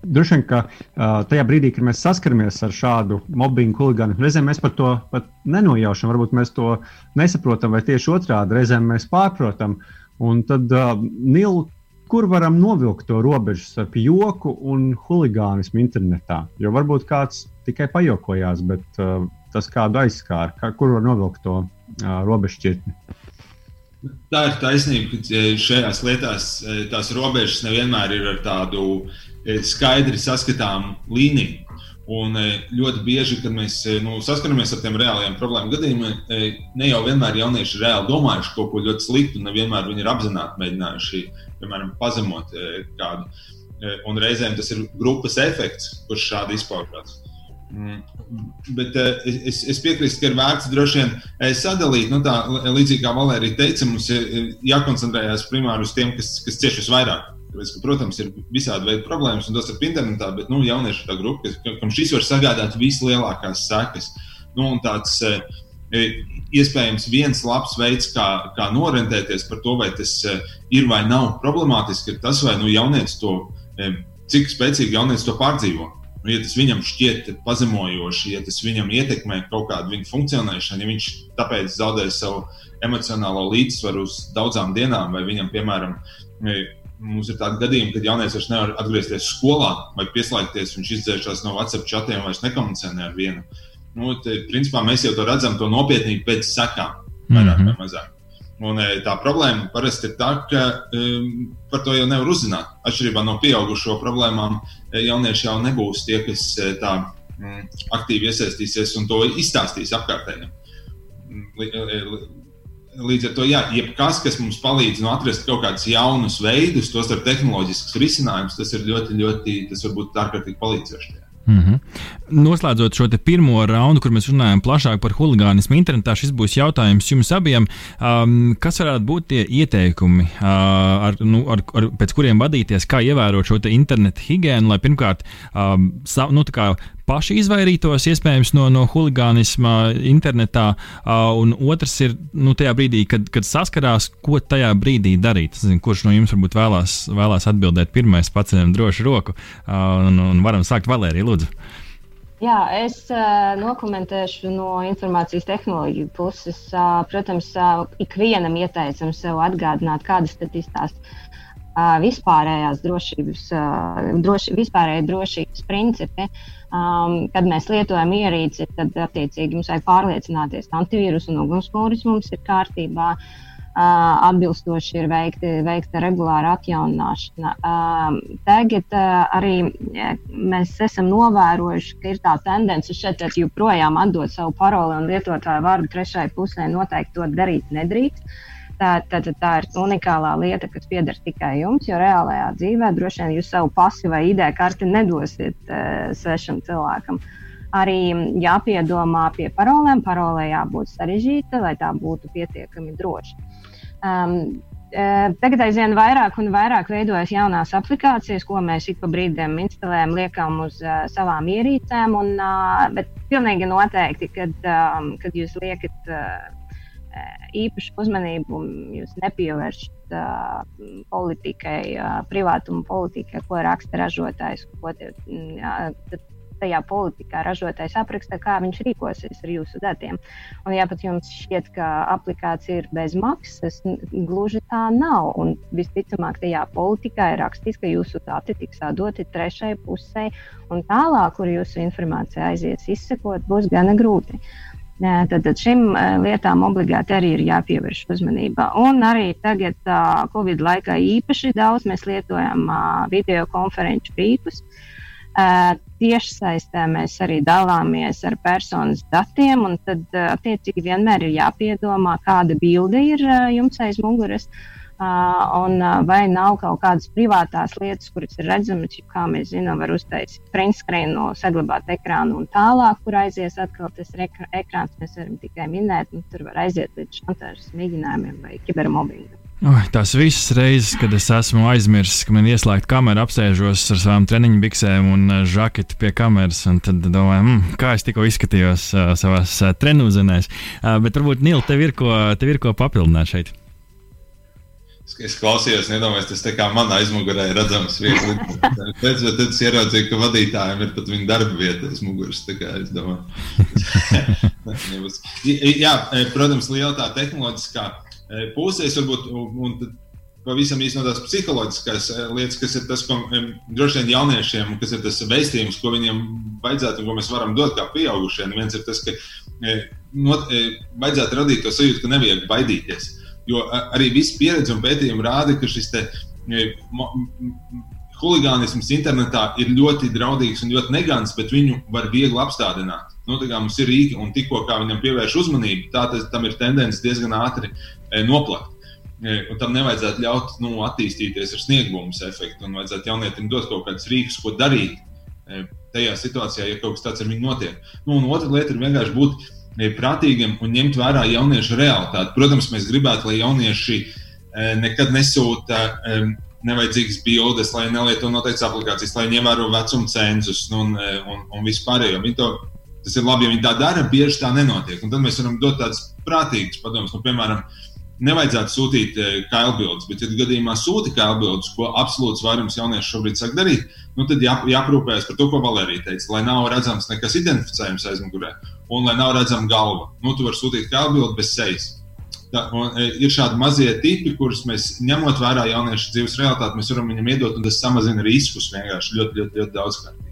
Droši vien, ka uh, tajā brīdī, kad mēs saskaramies ar šādu mobbingu, huligānu, reizēm mēs par to pat nenojaušam, varbūt mēs to nesaprotam, vai tieši otrādi reizēm mēs pārprotam. Un tad, uh, Nil, kur varam novilkt to robežu starp joku un huligānismu internetā? Jo varbūt kāds tikai pajokojās, bet uh, tas kādu aizskāra, kā, kur var novilkt to robežšķirtni. Tā ir taisnība, ka šajās lietās tās robežas nevienmēr ir ar tādu skaidri saskatāmu līniju. Un ļoti bieži, kad mēs nu, saskaramies ar tiem reāliem problēmu gadījumiem, ne jau vienmēr jaunieši ir reāli domājuši kaut ko ļoti sliktu, un nevienmēr viņi ir apzināti mēģinājuši, piemēram, pazemot kādu. Un reizēm tas ir grupas efekts, kurš šādi izpaužās. Mm. Bet uh, es, es piekrītu, ka ir vērts droši vien uh, sadalīt, nu, tā līdzīgi kā Valērija teica, mums ir jākoncentrējas primāri uz tiem, kas, kas cieši visvairāk. Tāpēc, ka, protams, ir visādi veidi problēmas, un tas ir internetā, bet nu, jaunieši ir tā grupa, kas, kam šis var sagādāt vislielākās sekas. Nu, tāds, uh, iespējams, viens labs veids, kā, kā norentēties par to, vai tas ir vai nav problemātiski, ir tas, vai nu, jaunietis to, cik spēcīgi jaunietis to pārdzīvo. Nu, ja tas viņam šķiet pazemojoši, ja tas viņam ietekmē kaut kādu viņa funkcionēšanu, ja viņš tāpēc zaudē savu emocionālo līdzsvaru uz daudzām dienām, vai viņam, piemēram, mums ir tādi gadījumi, kad jaunieci vairs nevar atgriezties skolā vai pieslēgties, viņš izdzēšās no WhatsApp chatiem, vairs nekomunicē ne ar vienu. Nu, te, principā mēs jau to redzam, to nopietnību pēc sekām, vairāk mm -hmm. vai mazāk. Un, e, tā problēma parasti ir tā, ka um, par to jau nevar uzzināt. Atšķirībā no pieaugušo problēmām, e, jaunieši jau nebūs tie, kas tā um, aktīvi iesaistīsies un to izstāstīs apkārtējiem. Līdz ar to, jā, jebkas, kas mums palīdz nu, atrast kaut kādus jaunus veidus, tos ar tehnoloģiskus risinājumus, tas ir ļoti, ļoti, tas var būt ārkārtīgi palīdzoši. Mm -hmm. Noslēdzot šo pirmo raundu, kur mēs runājam plašāk par huligānismu internetā, šis būs jautājums jums abiem. Um, kas varētu būt tie ieteikumi, uh, ar, nu, ar, ar, pēc kuriem vadīties, kā ievērot šo internetu higiēnu, lai pirmkārt um, sa, nu, paši izvairītos iespējams no, no huligānisma internetā, un otrs ir nu, tajā brīdī, kad, kad saskarās, ko tajā brīdī darīt. Zinu, kurš no jums varbūt vēlās, vēlās atbildēt pirmais, paceļam droši roku, un, un varam sākt Valēriju, lūdzu. Jā, es uh, nokomentēšu no informācijas tehnoloģiju puses. Uh, protams, uh, ikvienam ieteicam sev atgādināt, kādas tad ir tās uh, vispārējās drošības, uh, droši, vispārējā drošības principi. Um, kad mēs lietojam ierīci, tad attiecīgi mums vajag pārliecināties, ka antivīrus un ugunsmūris mums ir kārtībā. Uh, atbilstoši ir veikti, veikta regulāra atjaunināšana. Uh, tagad uh, arī mēs esam novērojuši, ka ir tā tendence šeit joprojām atdot savu paroli un lietotāju vārdu trešai pusē. Noteikti to darīt nedrīkst. Tā, tā, tā, tā ir unikālā lieta, kas pieder tikai jums, jo reālajā dzīvē droši vien jūs savu pasi vai ID karti nedosiet uh, svešam cilvēkam. Arī jāpiedomā pie parolēm. Parolē jābūt sarežģīta, lai tā būtu pietiekami droša. Um, Tagad aizvien vairāk un vairāk veidojas jaunās aplikācijas, ko mēs ik pa brīdim instalējam, liekam uz uh, savām ierīcēm. Un, uh, bet pilnīgi noteikti, kad, um, kad jūs liekat uh, īpašu uzmanību, jūs nepievēršat uh, politikai, uh, privātuma politikai, ko raksta ražotājs. Ko te, uh, tajā politikā ražotājs apraksta, kā viņš rīkosies ar jūsu datiem. Un, ja pat jums šķiet, ka aplikācija ir bez maksas, gluži tā nav. Un visticamāk, tajā politikā ir rakstīts, ka jūsu dati tiks doti trešai pusē, un tālāk, kur jūsu informācija aizies izsekot, būs gana grūti. Tad, tad šīm lietām obligāti arī ir jāpievērš uzmanība. Un arī tagad, Covid laikā, īpaši daudz mēs lietojam video konferenču rīkus. Uh, Tiešsaistē mēs arī dalāmies ar personas datiem, un tad attiecīgi vienmēr ir jāpiedomā, kāda bilde ir jums aiz muguras. Un vai nav kaut kādas privātās lietas, kuras ir redzamas, kā mēs zinām, var uztaisīt print screen, no saglabāt ekrānu un tālāk, kur aizies atkal tas ekrāns. Mēs varam tikai minēt, nu, tur var aiziet līdz šantāžas mēģinājumiem vai kibermobbingam. Oh, tās visas reizes, kad es esmu aizmirsis, ka man ieslēgta kamera, apsēžos ar savām treniņu biksēm un žaketi pie kameras, un tad domāju, mm, kā es tikko izskatījos uh, savā uh, treniņzenēs. Uh, bet varbūt, Nīl, tev ir ko, tev ir ko papildināt šeit. Es, es klausījos, nedomāju, tas tā kā man aizmugurē ir redzams. Pēc tam es ieraudzīju, ka vadītājiem ir pat viņa darba vieta aiz muguras. Es domāju, *laughs* *laughs* Jā, protams, liela tā tehnoloģiskā pusēs, varbūt, un pavisam no tās psiholoģiskās lietas, kas ir tas, ko droši vien jauniešiem, kas ir tas veistījums, ko viņiem vajadzētu un ko mēs varam dot kā pieaugušiem. Viens ir tas, ka not, vajadzētu radīt to sajūtu, ka nevajag baidīties. Jo arī viss pieredze un pētījumi rāda, ka šis te, huligānisms internetā ir ļoti draudīgs un ļoti negants, bet viņu var viegli apstādināt. Nu, mums ir rīki, un tikko viņam pievērš uzmanību, tā tas, tam ir tendence diezgan ātri E, noplakt. E, tam nevajadzētu ļaut nu, attīstīties ar sniegbumus efektu, un vajadzētu jaunietim dot kaut kādus rīkus, ko darīt e, tajā situācijā, ja kaut kas tāds ar viņu notiek. Nu, otra lieta ir vienkārši būt prātīgam un ņemt vērā jauniešu realitāti. Protams, mēs gribētu, lai jaunieši nekad nesūta nevajadzīgas bildes, lai nelieto noteiktas aplikācijas, lai ievēro vecuma cenzus nu, un, un, un vispārējo. To, tas ir labi, ja viņi tā dara, bieži tā nenotiek. Un tad mēs varam dot tādas prātīgas padomas. Nu, piemēram, nevajadzētu sūtīt kailbildes, bet, ja gadījumā sūta kailbildes, ko absolūts vairums jauniešu šobrīd sāk darīt, nu, tad jā, jāprūpējas par to, ko Valērija teica, lai nav redzams nekas identificējams aizmugurē, un lai nav redzama galva. Nu, tu vari sūtīt kailbildi bez sejas. Tā, un, e, ir šādi mazie tipi, kurus mēs ņemot vērā jauniešu dzīves realitāti, mēs varam viņam iedot, un tas samazina riskus vienkārši ļoti, ļoti, ļoti daudzkārt.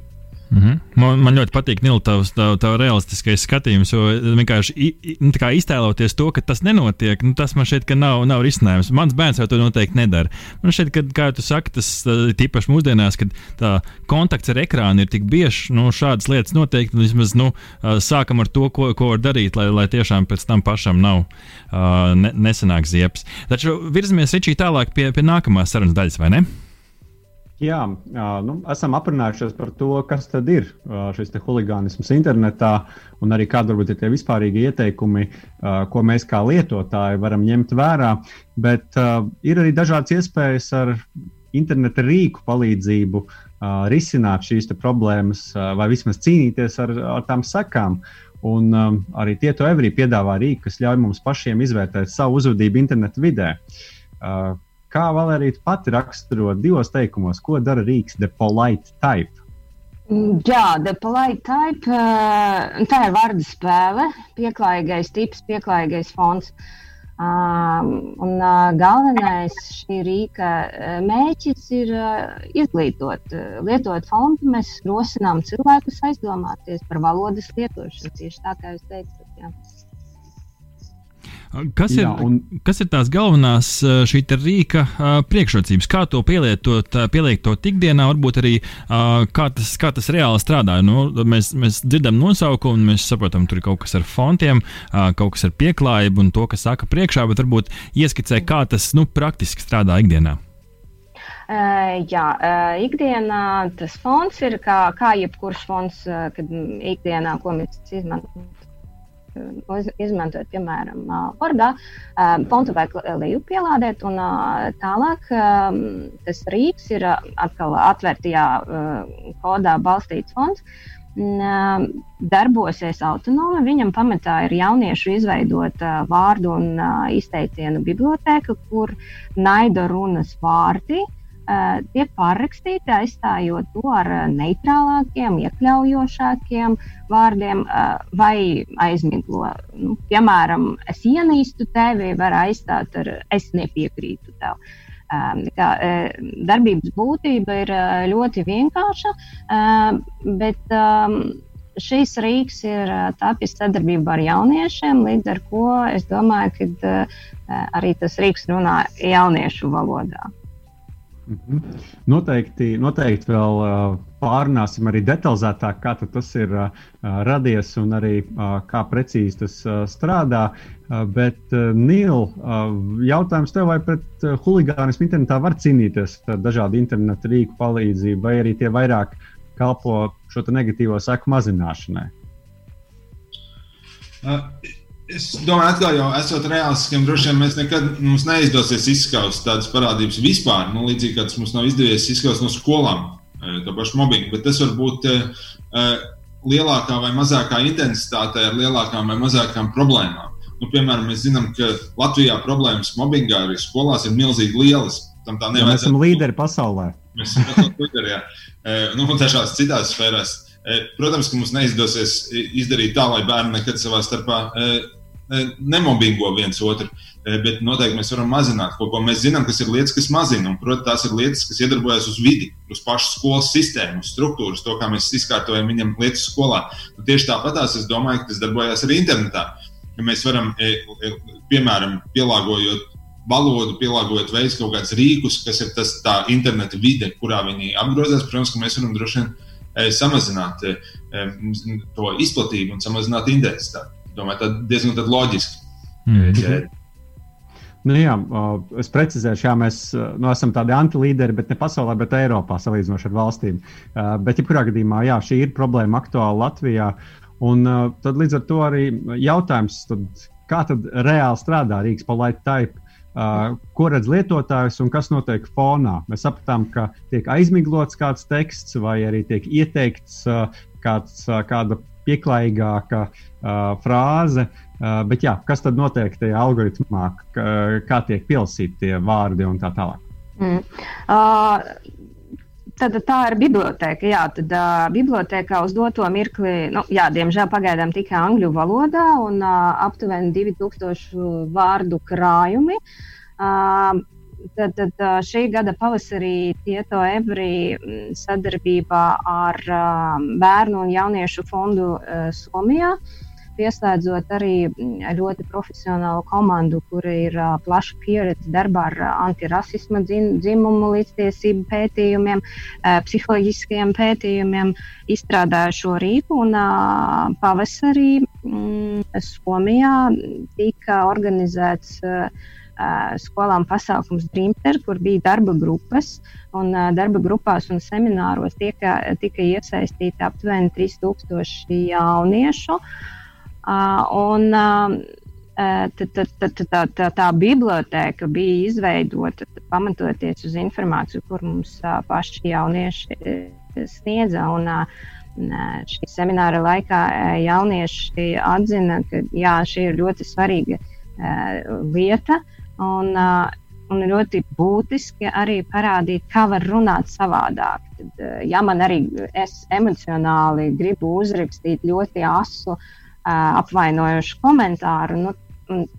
Mm -hmm. man, man ļoti patīk Nils, tavs tā, tā realistiskais skatījums, jo vienkārši nu, iztēloties to, ka tas nenotiek, nu, tas man šeit nav, nav risinājums. Mans bērns jau to noteikti nedara. Man šeit, kad, kā tu saki, tas tīpaši mūsdienās, kad tā kontakts ar ekrānu ir tik biežs, nu, šādas lietas noteikti vismaz nu, sākam ar to, ko, ko var darīt, lai, lai tiešām pēc tam pašam nav ne, nesenāk ziepes. Taču virzamies Ričī tālāk pie, pie nākamās sarunas daļas, vai ne? Jā, nu, esam aprunājušies par to, kas tad ir šis huligānisms internetā, un arī kādi varbūt ir tie vispārīgi ieteikumi, ko mēs kā lietotāji varam ņemt vērā. Bet ir arī dažādas iespējas ar interneta rīku palīdzību risināt šīs problēmas, vai vismaz cīnīties ar, ar tām sekām. Un arī Tieto Evrī piedāvā rīku, kas ļauj mums pašiem izvērtēt savu uzvedību internetu vidē. Kā Valērija pati raksturo divos teikumos, ko dara Rīgas The Polite Type? Jā, The Polite Type uh, tā ir vārdu spēle, pieklājīgais tips, pieklājīgais fonds. Um, un uh, galvenais šī rīka uh, mērķis ir uh, izglītot. Uh, lietojot fondu, mēs rosinām cilvēkus aizdomāties par valodas lietošanu. Tieši tā kā jūs teicat. Jā. Kas ir, Jā, un... kas ir tās galvenās šī rīka priekšrocības? Kā to pielietot, pielietot ikdienā, varbūt arī kā tas, kā tas reāli strādā? Nu, mēs, mēs dzirdam nosaukumu, mēs saprotam, tur ir kaut kas ar fontiem, kaut kas ar pieklājību un to, kas saka priekšā, bet varbūt ieskicē, kā tas nu, praktiski strādā ikdienā. Jā, ikdienā tas fonds ir kā, kā jebkurš fonds, kad ikdienā, ko mēs izmantojam izmantot, piemēram, Wordā, fontu vajag leju pielādēt, un tālāk tas rīks ir atkal atvērtajā kodā balstīts fonds. Darbosies autonomi. Viņam pamatā ir jauniešu izveidota vārdu un izteicienu biblioteka, kur naida runas vārdi uh, tiek pārrakstīti, aizstājot to ar neitrālākiem, iekļaujošākiem vārdiem vai aizmiglo. Nu, piemēram, es ienīstu tevi, var aizstāt ar es nepiekrītu tev. Kā, darbības būtība ir ļoti vienkārša, bet šīs rīks ir tapis sadarbībā ar jauniešiem, līdz ar to es domāju, ka arī tas rīks runā jauniešu valodā. Noteikti, noteikti vēl uh, pārunāsim arī detalizētāk, kā tas ir uh, radies un arī uh, kā precīzi tas strādā. Bet, Nīl, jautājums tev, vai pret huligānismu internetā var cīnīties ar dažādu internetu rīku palīdzību, vai arī tie vairāk kalpo šo negatīvo seku mazināšanai? Uh. Es domāju, atkal jau esot reālistiskiem, droši vien mēs nekad mums neizdosies izskaust tādas parādības vispār. Nu, līdzīgi kā tas mums nav izdevies izskaust no skolām, to pašu mobbingu. Bet tas var būt uh, lielākā vai mazākā intensitātē, ar lielākām vai mazākām problēmām. Nu, piemēram, mēs zinām, ka Latvijā problēmas mobbingā arī skolās ir milzīgi lielas. Tam tā nevajag. Mēs esam līderi pasaulē. Mēs esam līderi, jā. Nu, un dažās citās sfērās. Protams, ka mums neizdosies izdarīt tā, lai bērni nekad savā starpā nemobbingo viens otru, bet noteikti mēs varam mazināt kaut ko. Mēs zinām, kas ir lietas, kas mazina, un, protams, tās ir lietas, kas iedarbojas uz vidi, uz pašu skolas sistēmu, uz struktūras, to, kā mēs izkārtojam viņam lietas skolā. Nu, tieši tāpatās es domāju, ka tas darbojas arī internetā. Ja mēs varam, piemēram, pielāgojot valodu, pielāgojot veidu kaut kādus rīkus, kas ir tas interneta vide, kurā viņi apgrozās. Protams, ka mēs varam droši vien samazināt to izplatību un samazināt intensitāti domāju, tā diezgan tad loģiski. Mm -hmm. Nu, jā, es precizēšu, jā, mēs nu, esam tādi antilīderi, bet ne pasaulē, bet Eiropā salīdzinoši ar valstīm. Bet, jebkurā gadījumā, jā, šī ir problēma aktuāla Latvijā. Un tad līdz ar to arī jautājums, tad, kā tad reāli strādā Rīgas polite type? Uh, ko redz lietotājs un kas notiek fonā. Mēs sapratām, ka tiek aizmiglots kāds teksts, vai arī tiek ieteikts uh, kāds, uh, kāda pieklājīgāka uh, frāze. Uh, bet jā, kas tad notiek tajā algoritmā, kā, kā tiek pielsīti tie vārdi un tā tālāk? Mm. Uh, Tad tā ir biblioteka. Jā, tad uh, bibliotekā uz doto mirkli, nu, jā, diemžēl pagaidām tikai angļu valodā un uh, aptuveni 2000 vārdu krājumi. Uh, Tad, tad šī gada pavasarī Tieto Ebri sadarbībā ar Bērnu un Jauniešu fondu Somijā pieslēdzot arī ļoti profesionālu komandu, kur ir uh, plaša pieredze darbā ar antirasisma dzimumu līdztiesību pētījumiem, uh, psiholoģiskiem pētījumiem, izstrādāja šo rīku. Un, uh, pavasarī mm, Somijā tika organizēts. Uh, skolām pasākums Dreamter, kur bija darba grupas. Un, darba grupās un semināros tika, tika iesaistīti aptuveni 3000 jauniešu. Un, Tad, tad, tad, tā, tā, tā biblioteka bija izveidota pamatoties uz informāciju, kur mums paši jaunieši sniedza. Un, šī semināra laikā jaunieši atzina, ka jā, šī ir ļoti svarīga lieta. Uh, un ļoti būtiski arī parādīt, kā var runāt savādāk. Tad, ja man arī es emocionāli gribu uzrakstīt ļoti asu, apvainojošu komentāru, nu,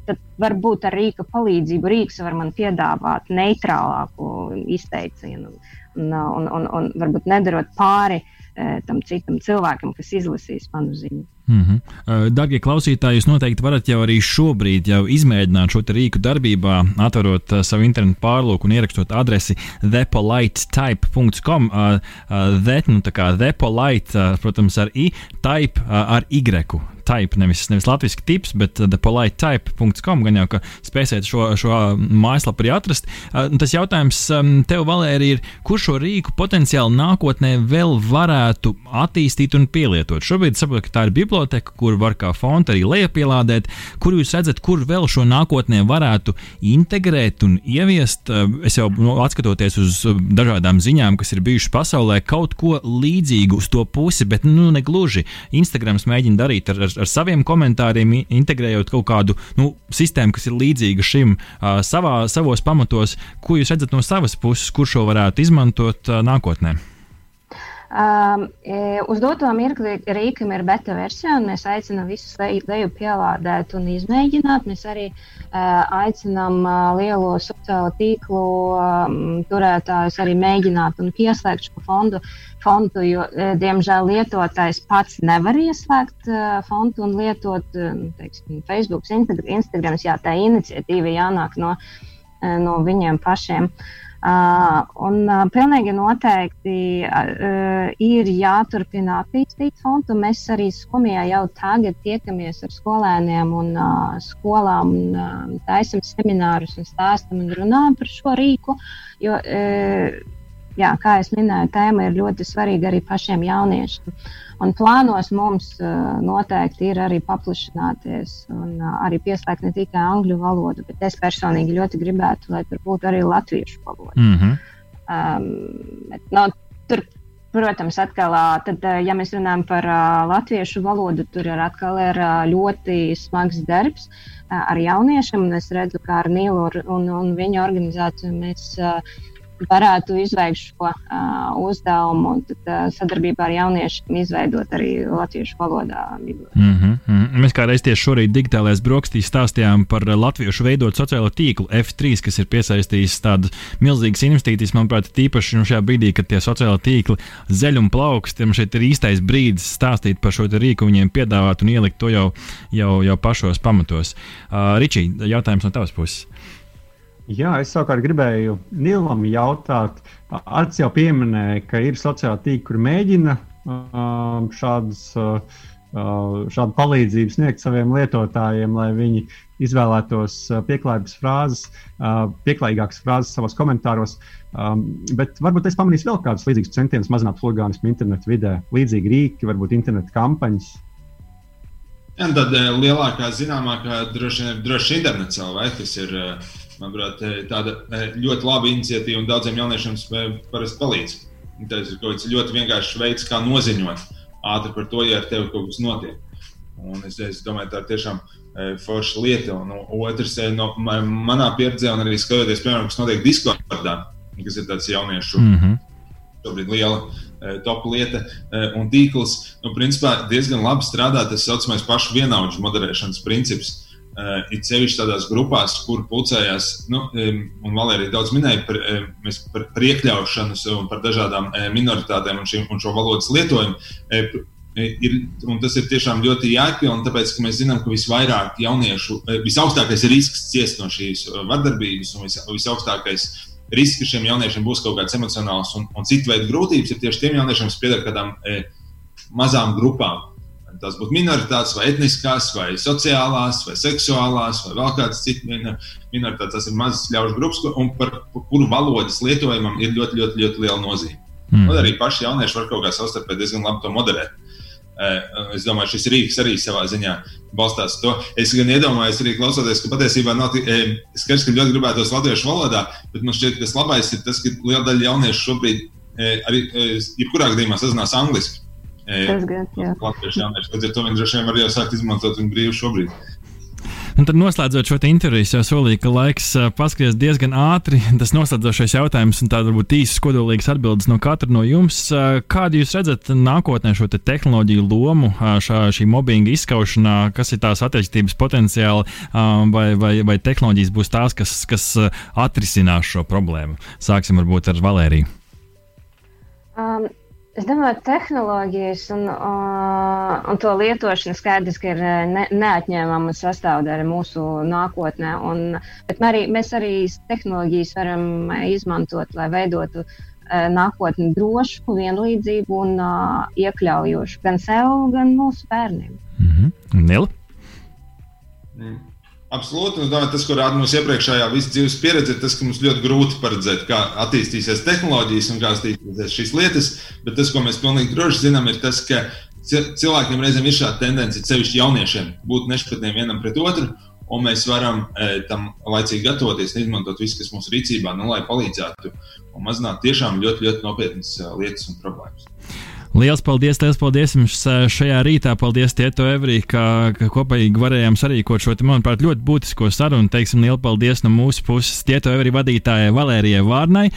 tad varbūt ar rīka palīdzību rīks var man piedāvāt neitrālāku izteicienu un, un, un, un varbūt nedarot pāri tam citam cilvēkam, kas izlasīs manu ziņu. Mm -hmm. Darbie klausītāji, jūs noteikti varat jau arī šobrīd jau izmēģināt šo rīku darbībā, atverot uh, savu internetu pārlūku un ierakstot adresi thepolitetype.com. Uh, uh, the, nu, tā kā thepolite, uh, protams, ar i, type uh, ar y type, nevis, nevis latviešu tips, bet thepolitetype.com. Gan jau, ka spēsiet šo, šo mājaslapu arī atrast. Tas jautājums um, tev, Valērija, ir, kur šo rīku potenciāli nākotnē vēl varētu attīstīt un pielietot? Šobrīd saprotu, ka tā ir biblioteka, kur var kā fonta arī lejupielādēt. Kur jūs redzat, kur vēl šo nākotnē varētu integrēt un ieviest? Uh, es jau nu, atskatoties uz dažādām ziņām, kas ir bijušas pasaulē, kaut ko līdzīgu uz to pusi, bet nu, ne gluži. Instagrams mēģina darīt ar, ar ar, saviem komentāriem, integrējot kaut kādu nu, sistēmu, kas ir līdzīga šim savā, savos pamatos. Ko jūs redzat no savas puses, kur šo varētu izmantot nākotnē? Um, uz doto mirkli rīkam ir beta versija, un mēs aicinām visus leju pielādēt un izmēģināt. Mēs arī uh, aicinām uh, lielo sociālo tīklu um, turētājus arī mēģināt un pieslēgt šo fondu, fondu jo, uh, diemžēl, lietotājs pats nevar ieslēgt uh, fondu un lietot uh, teiksim, Facebook, Instagram. Jā, tā iniciatīva jānāk no, uh, no viņiem pašiem. Uh, Uh, un uh, pilnīgi noteikti uh, ir jāturpina attīstīt fondu. Mēs arī Somijā jau tagad tiekamies ar skolēniem un uh, skolām un uh, taisam seminārus un stāstam un runājam par šo rīku. Jo, uh, jā, kā jau minēju, tēma ir ļoti svarīga arī pašiem jauniešiem. Un plānos mums noteikti ir arī paplašināties un arī pieslēgt ne tikai angļu valodu, bet es personīgi ļoti gribētu, lai tur būtu arī latviešu valoda. Mm -hmm. um, bet, no, tur, protams, atkal, tad, ja mēs runājam par uh, latviešu valodu, tur ir atkal ir, uh, ļoti smags darbs uh, ar jauniešiem. Es redzu, kā ar Nīlu un, un viņa organizāciju mēs. Uh, varētu izveikt šo uh, uzdevumu un tad, uh, sadarbībā ar jauniešiem izveidot arī latviešu valodā. Mm -hmm, mm -hmm. Mēs kādreiz tieši šorīt digitālajās brokastīs stāstījām par latviešu veidot sociālo tīklu F3, kas ir piesaistījis tādas milzīgas investīcijas, manuprāt, tīpaši nu, šajā brīdī, kad tie sociālai tīkli zeļ un plaukst. Tiem šeit ir īstais brīdis stāstīt par šo rīku, viņiem piedāvāt un ielikt to jau, jau, jau pašos pamatos. Uh, Ričī, jautājums no tavas puses. Jā, es savukārt gribēju Nilam jautāt, Arts jau pieminēja, ka ir sociāli tīkli, kur mēģina uh, šādas, uh, šādu palīdzību sniegt saviem lietotājiem, lai viņi izvēlētos pieklājīgas frāzes, uh, pieklājīgākas frāzes savos komentāros. Um, bet varbūt es pamanīšu vēl kādus līdzīgus centienus mazināt huligānismu internetu vidē, līdzīgi rīki, varbūt internetu kampaņas. Jā, tad lielākā zināmākā droši droši internets, vai, kas ir uh, manuprāt, tāda ļoti laba iniciatīva un daudziem jauniešiem parasti palīdz. Tas ir kaut kāds ļoti vienkāršs veids, kā noziņot ātri par to, ja ar tevi kaut kas notiek. Un es, es domāju, tā ir tiešām forša lieta. Un otrs, no manā pieredzē, un arī skatoties, piemēram, kas notiek Discordā, kas ir tāds jauniešu mm -hmm. šobrīd liela top lieta un tīkls, nu, principā diezgan labi strādā tas saucamais pašu vienaudžu moderēšanas princips. Uh, it sevišķi tādās grupās, kur pulcējās, nu, um, un Valērija daudz minēja par, um, par, par iekļaušanu un par dažādām um, minoritātēm un, šim, un šo valodas lietojumu. Um, ir, tas ir tiešām ļoti jēgpilni, tāpēc, ka mēs zinām, ka visvairāk jauniešu, visaugstākais risks ciest no šīs vardarbības un vis, visaugstākais risks, ka šiem jauniešiem būs kaut kāds emocionāls un, un citu veidu grūtības, ir tieši tiem jauniešiem, kas pieder kādām e, mazām grupām tās būtu minoritātes, vai etniskās, vai sociālās, vai seksuālās, vai vēl kādas citas minoritātes. Tas ir mazas ļaužu grupas, un par, kuru valodas lietojumam ir ļoti, ļoti, ļoti liela nozīme. Mm. Un arī paši jaunieši var kaut kā savstarpēji diezgan labi to moderēt. Es domāju, šis rīks arī savā ziņā balstās to. Es gan iedomājos, arī klausoties, ka patiesībā nav skaidrs, ka ļoti gribētos latviešu valodā, bet man šķiet, ka tas labais ir tas, ka liela daļa jauniešu šobrīd arī, jebkurā gadījumā sazinās angliski. Tas gan ir. Tad ar to viņi droši vien var jau sākt izmantot un brīvi šobrīd. Un tad, noslēdzot šo interviju, jau solīju, ka laiks paskatās diezgan ātri. *laughs* Tas noslēdzošais jautājums, un tāda varbūt īsa, kodolīga atbildes no katra no jums. Kādu jūs redzat nākotnē šo te tehnoloģiju lomu, šā, šī mobbinga izskaušanā, kas ir tās attīstības potenciāli, vai, vai, vai tehnoloģijas būs tās, kas, kas atrisinās šo problēmu? Sāksim varbūt ar Valēriju. Um, Es domāju, ka tehnoloģijas un, uh, un to lietošana skaidrs, ka ir ne, neatņēmama sastāvdaļa mūsu nākotnē. Un, bet arī, mēs arī tehnoloģijas varam izmantot, lai veidotu uh, nākotni drošu, vienlīdzīgu un uh, iekļaujošu gan sev, gan mūsu bērniem. Mm -hmm. Nila? Mm. Absolūti. Un, domāju, tas, ko rāda mūsu iepriekšējā dzīves pieredze, ir tas, ka mums ļoti grūti paredzēt, kā attīstīsies tehnoloģijas un kā attīstīsies šīs lietas. Bet tas, ko mēs pilnīgi droši zinām, ir tas, ka cilvēkiem reizēm ir šāda tendence, sevišķi jauniešiem, būt nešpatniem vienam pret otru. Un mēs varam e, tam laicīgi gatavoties un izmantot visu, kas mūsu rīcībā, nu, lai palīdzētu un mazinātu tiešām ļoti, ļoti nopietnas e, lietas un problēmas. Lielas paldies, liels paldies jums šajā rītā. Paldies, Tieto Evrī, ka, ka kopīgi varējām sarīkot šo, manuprāt, ļoti būtisko sarunu. Teiksim, lielu paldies no mūsu puses Tieto Evrī vadītājai Valērijai Vārnai,